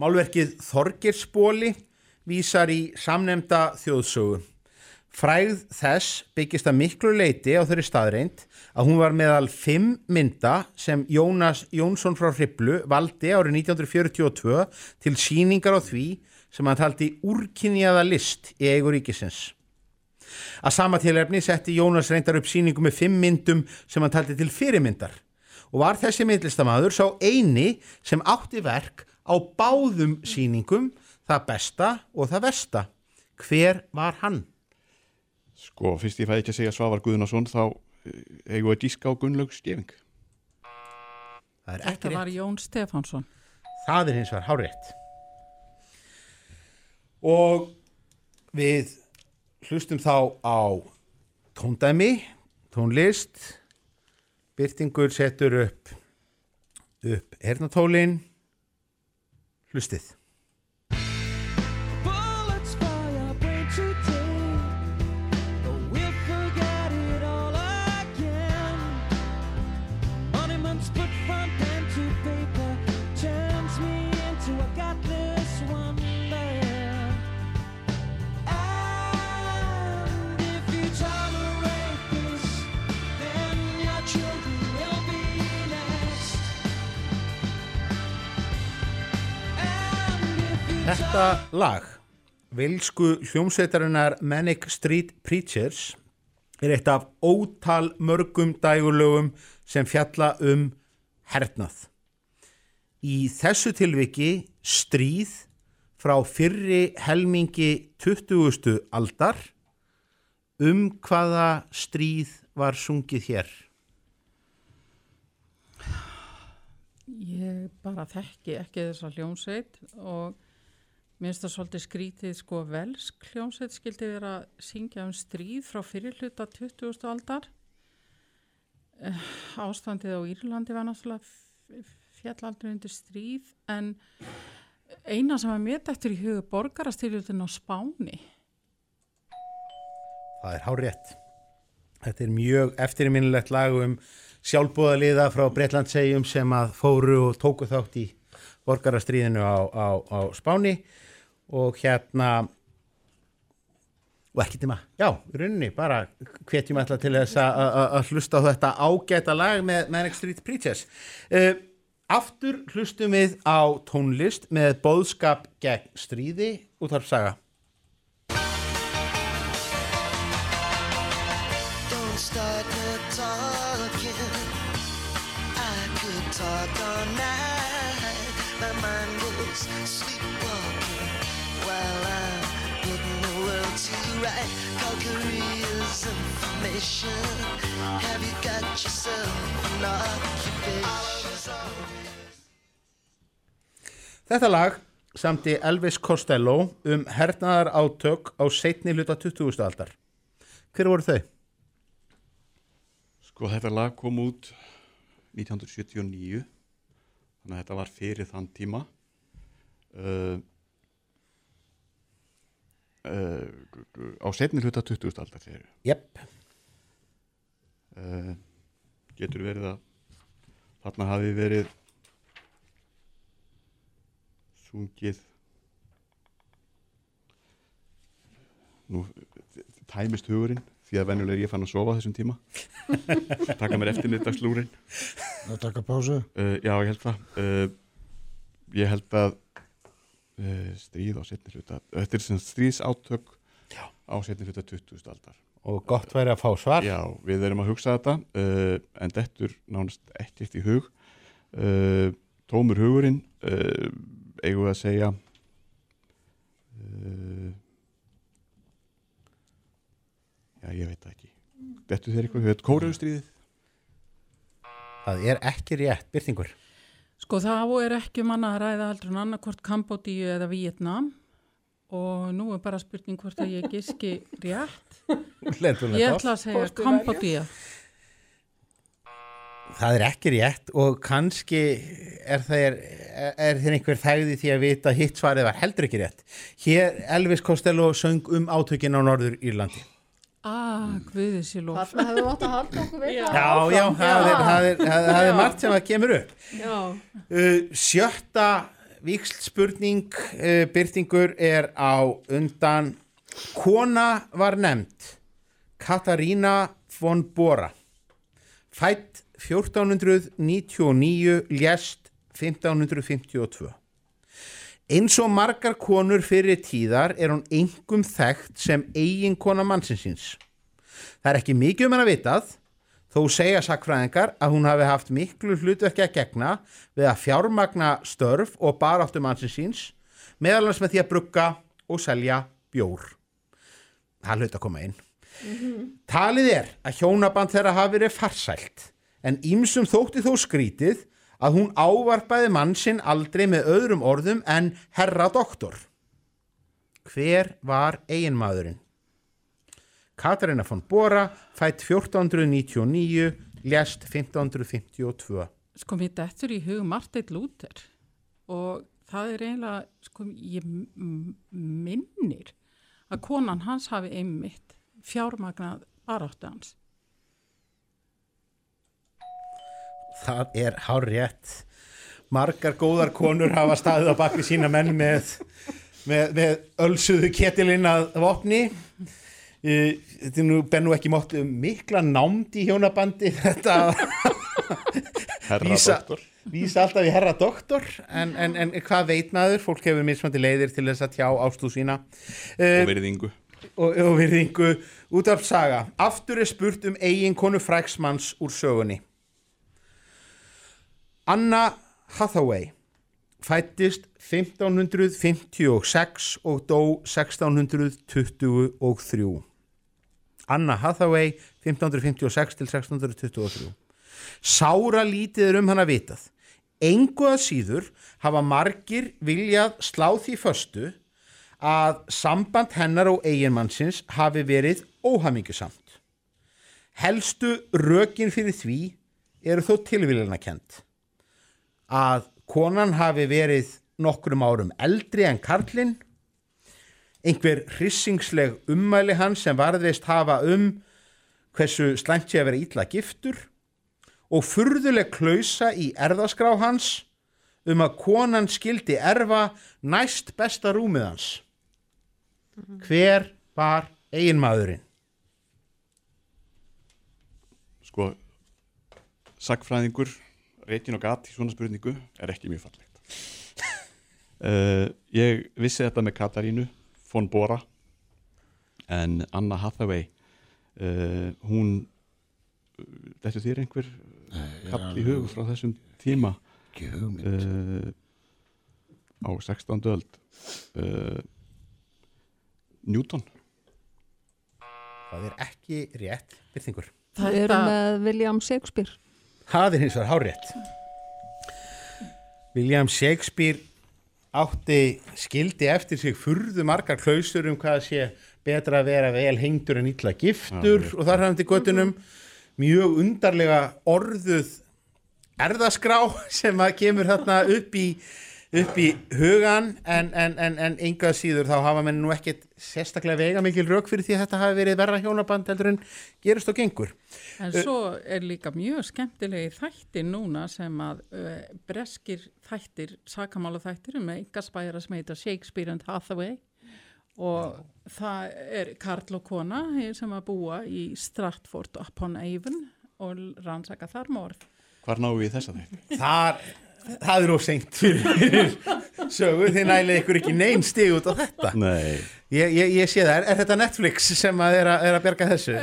Málverkið Þorgirsbóli vísar í samnemda þjóðsögu. Fræð þess byggist að miklu leiti á þeirri staðreind að hún var meðal fimm mynda sem Jónas Jónsson frá Hriblu valdi árið 1942 til síningar á því sem hann taldi úrkynjaða list í eigu ríkisins. Að sama tilefni setti Jónas reyndar upp síningu með fimm myndum sem hann taldi til fyrirmyndar og var þessi myndlistamaður sá eini sem átti verk á báðum síningum, það besta og það versta. Hver var hann? Sko, fyrst ég fæði ekki að segja Svavar Guðnason, þá eh, eigum við að díska á Gunnlaug Stefing. Það er Þetta var Jón Stefánsson. Það er hins vegar hárétt. Og við hlustum þá á tóndæmi, tónlist, byrtingur setur upp, upp hernatólin, hlustið. Þetta lag, vilsku hljómsveitarinnar Manic Street Preachers, er eitt af ótal mörgum dægulögum sem fjalla um hernað. Í þessu tilviki stríð frá fyrri helmingi 20. aldar um hvaða stríð var sungið hér. Ég bara þekki ekki þessa hljómsveit og mér finnst það svolítið skrítið sko velsk hljómsveit skildi vera að syngja um stríð frá fyrirluta 20. aldar. eh, ástandið á Írlandi var náttúrulega fjallaldri undir stríð en eina sem var mér dættur í hugu borgarastyrjutin á Spáni Það er hárétt. Þetta er mjög eftirminnilegt lag um sjálfbúðaliða frá Breitlandsegjum sem að fóru og tóku þátt í borgarastríðinu á, á, á Spáni og hérna og ekki tíma, já, í rauninni bara hvetjum alltaf til þess að- hlusta á þetta ágæta lag með Manic Street Preachers. Uh, Aftur hlustum við á tónlist með bóðskap gegn stríði útvarpsaga Þetta lag samti Elvis Costello um hernaðar átök á setni hluta 20. aldar. Hver voru þau? Sko þetta lag kom út 1979 þannig að þetta var fyrir þann tíma uh, uh, á setni hluta 20. aldar þegar Jepp. Uh, getur verið að þarna hafi verið sungið. Nú tæmist hugurinn því að venjulega er ég fann að sofa á þessum tíma. Taka mér eftir middagslúrin að taka pásu? Uh, já ég held það. Uh, ég held að uh, stríð á setni hluta þetta er sem stríðsátök já. á setni hluta 20. aldar Og gott væri að fá svar. já, við erum að hugsa þetta uh, en dettur nánast ekkert í hug. Uh, tómur hugurinn uh, eigum við að segja uh, já, ég veit það ekki. Dettur þér eitthvað, þetta kóraustríðið Það er ekki rétt, byrtingur. Sko þá er ekki um annað að ræða heldur en annarkvort Kambodíu eða Vietnam og nú er bara spurning hvort að ég giski rétt. Ég ætla að segja Kambodíu. Það er ekki rétt og kannski er það er, er þér einhver þægði því að vita hitt svarið var heldur ekki rétt. Hér Elvis Costello söng um átökin á Norður Írlandi. Ah, guðið sér lof. Þarna hefðu átt að halda okkur við. Já, já, það er, það er, það er, það er margt sem að kemur upp. Já. Uh, sjötta vikslspurning uh, byrtingur er á undan. Kona var nefnd Katarína von Bora. Fætt 1499 lést 1552 Eins og margar konur fyrir tíðar er hún engum þekkt sem eigin kona mannsinsins. Það er ekki mikið um hennar vitað, þó segja sakfræðingar að hún hafi haft miklu hlutverki að gegna við að fjármagna störf og baráttu mannsinsins, meðal hans með því að brugga og selja bjór. Það hlut að koma inn. Talið er að hjónaband þeirra hafi verið farsælt, en ímsum þótti þó skrítið að hún ávarpaði mann sinn aldrei með öðrum orðum en herra doktor. Hver var eiginmaðurinn? Katarina von Bora fætt 1499, lést 1552. Sko mér dettur í hug Marteit Luther og það er eiginlega, sko ég minnir að konan hans hafi einmitt fjármagnað baráttu hans. Það er hár rétt. Margar góðar konur hafa staðið á bakri sína menn með, með, með ölsuðu ketilinn að vopni. Eh, Þetta nú, benn nú ekki mátt um mikla námd í hjónabandi þetta Herra vísa, doktor. vísa alltaf í herra doktor en, en, en hvað veit maður, fólk hefur mismandi leiðir til þess að tjá ástú sína. Og virðingu. Og, og virðingu. Út af saga. Aftur er spurt um eigin konu fræksmanns úr sögunni. Anna Hathaway fættist 1556 og dó 1623 Anna Hathaway 1556 til 1623 Sára lítið er um hana vitað engu að síður hafa margir viljað slá því föstu að samband hennar og eiginmannsins hafi verið óhamingjusamt. Helstu rökin fyrir því eru þó tilvílina kent. Að konan hafi verið nokkrum árum eldri en karlinn, einhver hrissingsleg ummæli hans sem varðist hafa um hversu slæmt sé að vera ítla giftur og furðuleg klausa í erðaskrá hans um að konan skildi erfa næst besta rúmið hans. Hver var eiginmaðurinn? Sko, sagfræðingur, reytin og gat í svona spurningu er ekki mjög fallegt. uh, ég vissi þetta með Katarínu von Bora en Anna Hathaway uh, hún þetta þér einhver ég kall í hug frá þessum tíma uh, á 16. öld uh, Newton Það er ekki rétt byrtingur. Við erum með William Shakespeare. Það er hins vegar hárétt. William Shakespeare átti skildi eftir sig furðu margar klausur um hvað sé betra að vera vel hengdur en illa giftur Já, og þar hann til göttunum mjög undarlega orðuð erðaskrá sem að kemur þarna upp í upp í hugan en, en, en, en engað síður þá hafa menn nú ekkit sérstaklega vega mikil rauk fyrir því að þetta hafi verið verra hjónaband heldur en gerist og gengur. En svo er líka mjög skemmtilegi þættir núna sem að uh, breskir þættir, sakamála þættir um engaspæra sem heita Shakespeare and Hathaway og það er Karl og kona sem að búa í Stratford upon Avon og rannsaka þar morð. Hvar náum við í þessa þætti? Þar, það er seint fyrir sögu, þið nælið ykkur ekki neinn stig út á þetta. Nei. Ég, ég, ég sé það, er, er þetta Netflix sem að er, að er að berga þessu?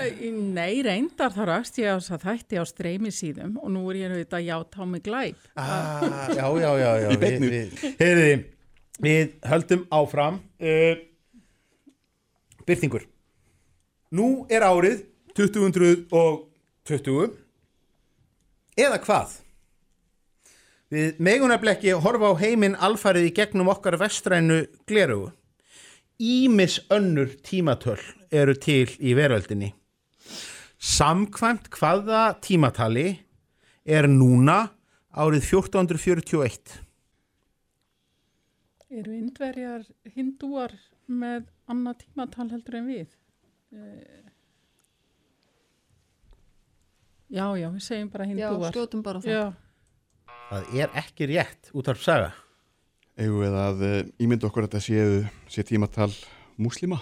Nei, reyndar þá rast ég á að þætti á streymi síðum og nú er ég auðvitað já tá mig glæp. Ah, já, já, já, já. Við, við, heyriði, við höldum áfram. Uh, byrtingur. Nú er árið 2020 eða hvað? Við ekki horfa á heiminn alfarið í gegnum okkar vestrænu glerugu. Ímis önnur tímatöl eru til í veröldinni. Samkvæmt hvaða tímatali er núna árið 1441? Eru indverjar hindúar með annað tímatal heldur en við? Eh, Já, já, við segjum bara Já, hindúar. skjótum bara það. Já, Það er ekki rétt út af saga. Eigum við að uh, ímynda okkur að þetta séu sé tímatal múslima?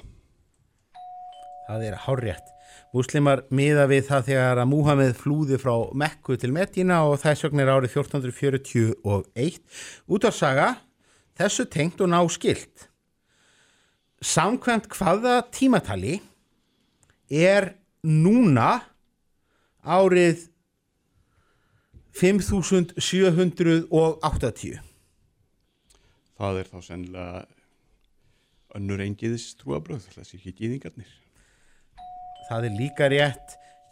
Það er hárrétt. Múslimar miða við það þegar að Múhammed flúði frá Mekku til Medina og þess vegna er árið 1441. Út af saga, þessu tengt og ná skilt. Samkvæmt hvaða tímatali er núna árið 5780? Það er þá sennilega önnur engiðis trúabröð, þessi ekki gýðingarnir. Það er líka rétt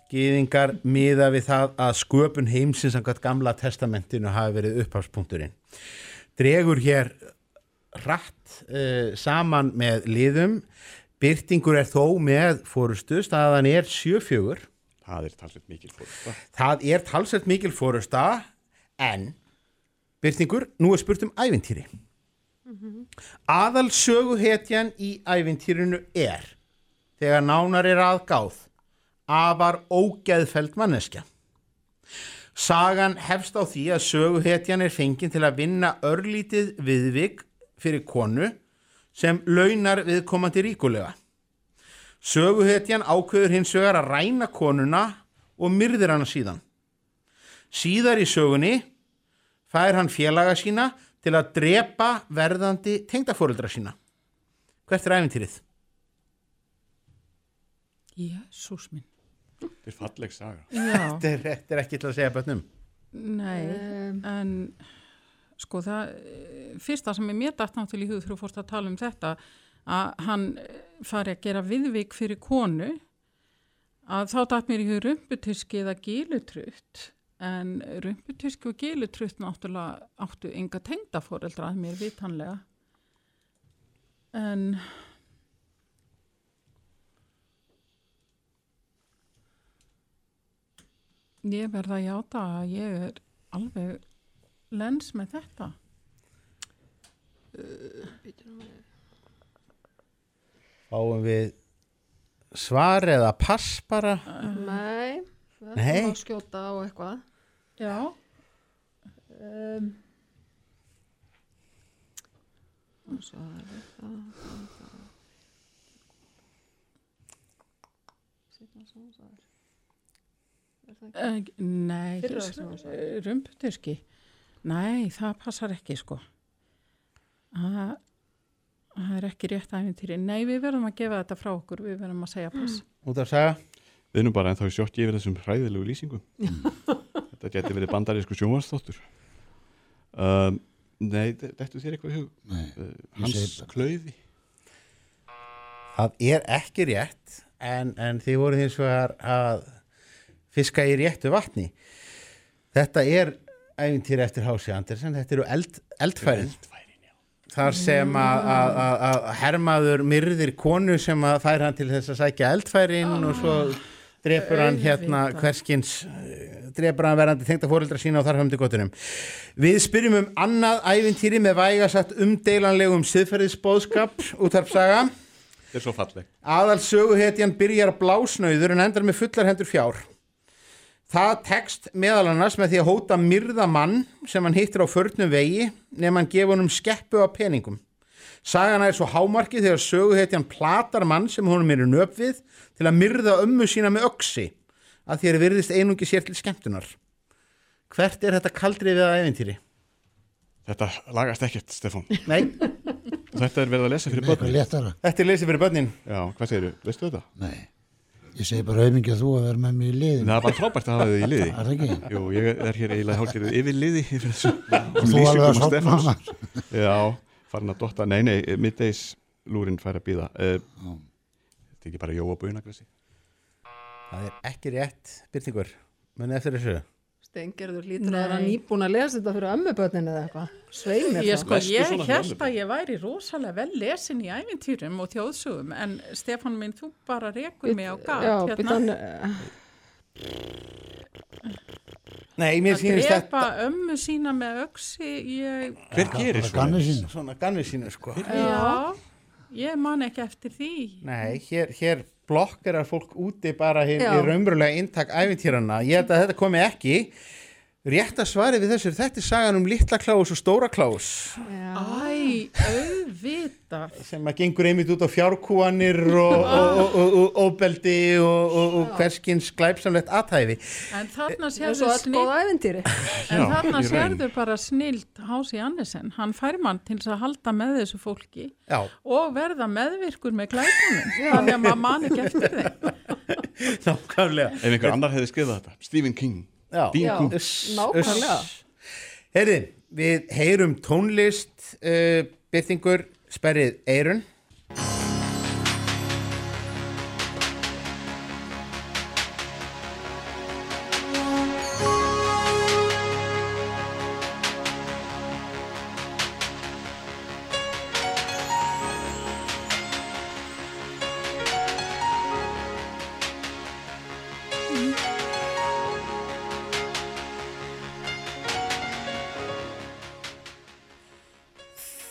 Gýðingar miða við það að sköpun heimsins samkvæmt gamla testamentinu hafi verið upphafspunkturinn. Dregur hér rætt uh, saman með liðum. Byrtingur er þó með fórustu, staðan er sjöfjögur. Það er talsveit mikil fórsta. Það er talsveit mikil fórusta, en Byrtingur, nú er spurt um ævintýri. Aðal söguhetjan í ævintýrinu er, þegar nánar er aðgáð, afar ógeðfeld manneskja. Sagan hefst á því að söguhetjan er fengin til að vinna örlítið viðvik fyrir konu sem launar viðkomandi ríkulega. Söguhetjan ákveður hins vegar að ræna konuna og myrðir hana síðan. Síðar í sögunni fær hann félaga sína til að drepa verðandi tengdafóreldra sína. Hvert er æfintýrið? Jésús minn. Þetta er falleg saga. Já. Þetta er, þetta er ekki til að segja bönnum. Nei, en sko það, fyrsta sem er mér dætt náttúrulega í hug fórst að tala um þetta, að hann fari að gera viðvik fyrir konu, að þá dætt mér í hug rumputyski eða gilutrutt, en rumputyski og gilutrutt náttúrulega áttu enga tengdafóreldra að mér vitanlega. En Ég verða að játa að ég er alveg lens með þetta. Fáum við svar eða pass bara? Nei, við Nei. ætlum að skjóta á eitthvað. Já. Um? Eh, Nei, sagðir. rumputurski. Nei, það passar ekki sko. Það, það er ekki rétt æfintýri. Nei, við verðum að gefa þetta frá okkur, við verðum að segja pass. Út af saga? Við erum bara ennþá í sjokki yfir þessum hræðilegu lýsingum. Þetta geti verið bandarísku sjónvarsþáttur. Um, nei, þetta þér eitthvað í hug? Nei, Uh, hans klauði. Það er ekki rétt en, en þið voru hins vegar að fiska í réttu vatni. Þetta er æfintýri eftir Hási Andersen, þetta eru eld, eldfærin. Þar sem að, að, að, að hermaður myrðir konu sem að fær hann til þess að sækja eldfærin og svo drepur hann hérna hverskins drepur hann verandi tengda fóreldra sína og þar höfum til gottunum. Við spyrjum um annað æfintýri með vægasagt umdeilanlegum siðferðisbóðskap útarpsaga. Þetta er svo falleg. Aðal söguhetjan byrjar blásnauður en endar með fullar hendur fjár. Það tekst meðal annars með því að hóta myrða mann sem hann hittir á förnum vegi nefn hann gefa honum skeppu af peningum. Sagana er svo hámarkið þegar söguhetjan platar mann sem honum er nöp við til að myrða ömmu sína með öksi að þér virðist einungi sér til skemmtunar. Hvert er þetta kaldrið við að æfintýri? Þetta lagast ekkert, Stefán. Nei, Þetta er verið að lesa fyrir börnin. þetta er leysið fyrir börnin. Já, hvað segirðu? Veistu þetta? Nei, ég segi bara auðmingi að þú að vera með mér í liðin. Það er bara frábært að hafa þið í liði. Er það ekki? Jú, ég er hér eiginlega hálfgerðið yfir liði yfir þessu Og þú alveg að sopna Stefáns. hana. Já, farin að dotta. Nei, nei, middays lúrin fær að býða. Uh, þetta er ekki bara jóa baunagrassi. Það er ekki rétt byrtingur. Muni eftir þessu. Steingerður lítur að vera Nei. nýbúin að lesa þetta fyrir ömmubötnin eða eitthvað. Ég það. sko, ég held að ég væri rosalega vel lesin í æfintýrum og þjóðsögum en Stefán minn, þú bara rekur mig á gat Já, hérna. býtan, Nei, mér að sýnist þetta drepa ömmu sína með öksi ég, Hver gerir svona? svona ganni sínu sko. já, ég man ekki eftir því Nei, hér, hér blokkerar fólk úti bara í raunverulega inntak æfintýrana. Ég held að þetta komi ekki. Rétta svarið við þessu, þetta er sagan um litla klás og stóra klás Æ, auðvitað sem að gengur einmitt út á fjárkúanir og, og, og, og, og óbeldi og, og, og hverskins glæpsamlegt aðhæfi. En þarna og sérðu svo allt snill. En þarna í raun. sérðu bara snilt Hási Annesen, hann fær mann til að halda með þessu fólki Já, og verða meðvirkur með glæpunum þannig að maður man ekki eftir þeim nákvæmlega. Ef einhver annar hefði skrifað þetta. Stephen King. Uss, Nákvæmlega. Heyrði, við heyrum tónlist uh, byrtingur sperrið eirun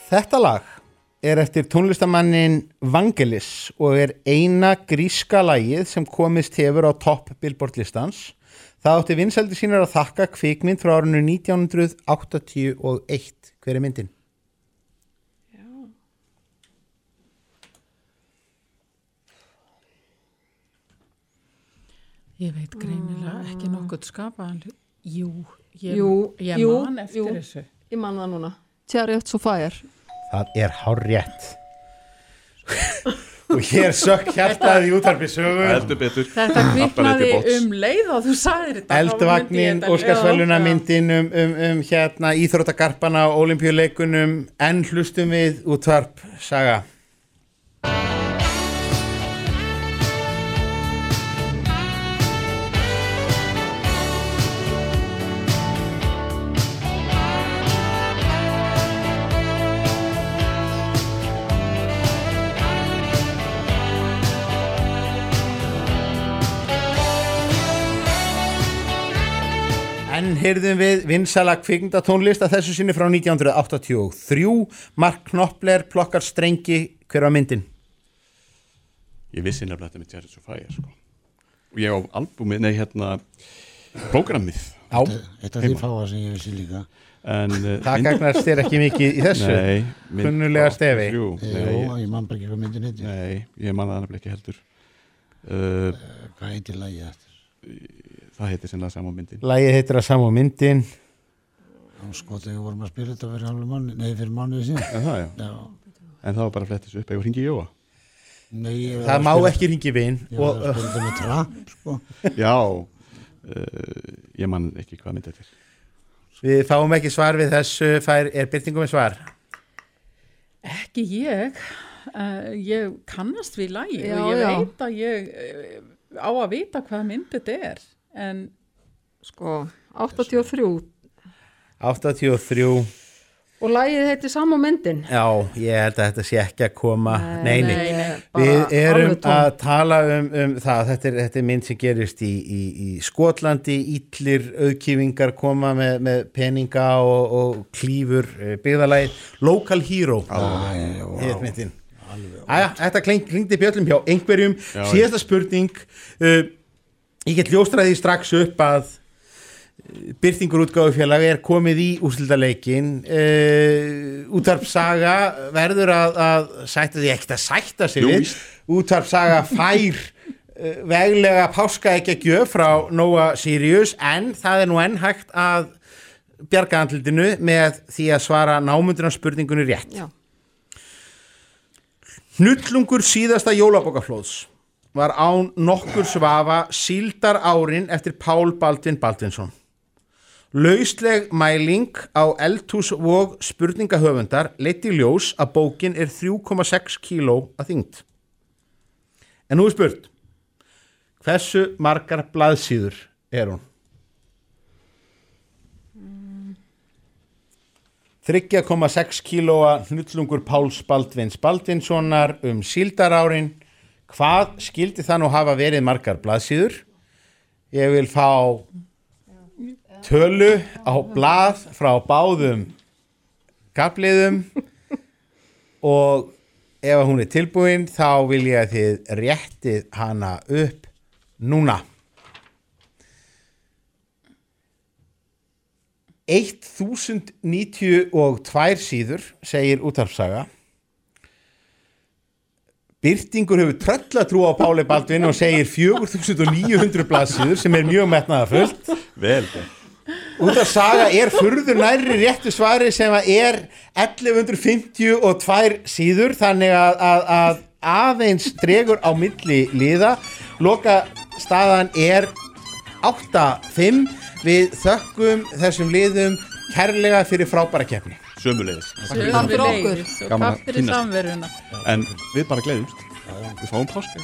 Þetta lag er eftir tónlistamannin Vangelis og er eina gríska lagið sem komist hefur á topp Billboard listans. Það átti vinsaldi sínar að þakka kvikmynd frá árinu 1981. Hver er myndin? Ég veit greinilega ekki nokkuð hlut. Jú, ég, Jú, ég jú, man eftir jú. þessu. Ég man það núna. Chariots of Fire. Það er hár rétt. og hér sökk hjartaði í útarpi sögu. Heldur betur. Þetta kviknaði um leið og þú sagðir þetta. Eldvagnin, Óskarsvæluna myndin um, um, um hérna Íþróttagarpana og olimpíuleikunum en hlustum við útvarp saga. Heyrðum við vinsala kvikmyndatónlist að þessu sinni frá 1983 Mark Knopfler plokkar strengi. Hver var myndin? Ég vissi nefnilega þetta með Jared Sofia sko. og ég á albúmið, nei hérna prógrammið. Já. Eitt af því fáa sem ég vissi líka. En, uh, Það gagnast þér ekki mikið í þessu. Nei, mynd- Kunnulega stefi. Jú, nei, Jú, ég man bara ekki hvað myndin heitir. Nei, ég man það nefnilega ekki heldur. Uh, Hvað heitir lagið eftir? Það heitir sinna saman myndin Lægið heitir að saman myndin Á skotið við vorum að spila þetta fyrir halvu mánu Nei, fyrir mánuði síðan En það, já. Já. En það var bara að flettis upp eða hringi Jóa Nei, Það að má spila- ekki hringi vin Ég var að spila þetta með trapp sko. Já uh, Ég man ekki hvað mynd þetta er Við fáum ekki svar við þessu fær, Er byrtingum með svar? Ekki ég, uh, ég kannast við lægi Já, og ég já. veit að ég uh, á að vita hvað mynd þetta er, en Sko, 83 83 og lagið heitir Sam og myndin? Já, ég held að þetta sé ekki að koma. Nei, nei, nei, nei, Við erum að tala um, um það. Þetta er, þetta er mynd sem gerist í, í, í Skotlandi, ítlir auðkýfingar koma með, með peninga og, og klífur eh, byggðalagið Local Hero. Heit myndin. Æja, þetta kling, klingdi bjöllum hjá einhverjum. Síðasta spurning uh, ég get ljóstraði strax upp að uh, Byrtingur útgáfufélag er komið í úrslitaleikin uh, útarpsaga verður að, að sætta því ekkert að sætta sig við. útarpsaga fær uh, veglega páska ekki að gjöf frá Nóa Sirius en það er nú enn hægt að bjarga andlutinu með því að svara námundurna spurningunni rétt. Já. Hnullungur síðasta jólabókaflóðs var án nokkur svafa síldar árin eftir Pál Baldvin Baldvinsson. Lausleg mæling á eldhúsvog spurningahöfundar leiti ljós að bókin er 3,6 kíló að þyngd. En nú er spurt, hversu margar blaðsíður er hún? 3,6 kílóa hnullungur Páls Baldvins Baldvinssonar um síldarárin hvað skildi það nú hafa verið margar blaðsíður? Ég vil fá tölu á blað frá báðum gafliðum og ef hún er tilbúin þá vil ég að þið réttið hana upp núna. 1092 síður segir útarpsaga Byrtingur hefur tröllatrú á Páli Baldvin og segir 4900 blaðsíður sem er mjög metnaða fullt Vel, vel Útarpsaga er furður nærri réttu svari sem er 1152 síður þannig að, að, að aðeins dregur á milli liða. Loka staðan er 8-5 við þökkum þessum liðum kærlega fyrir frábæra keppni sömulegis Takk fyrir okkur. Takk fyrir samverðuna En við bara gleðumst Við fáum páska.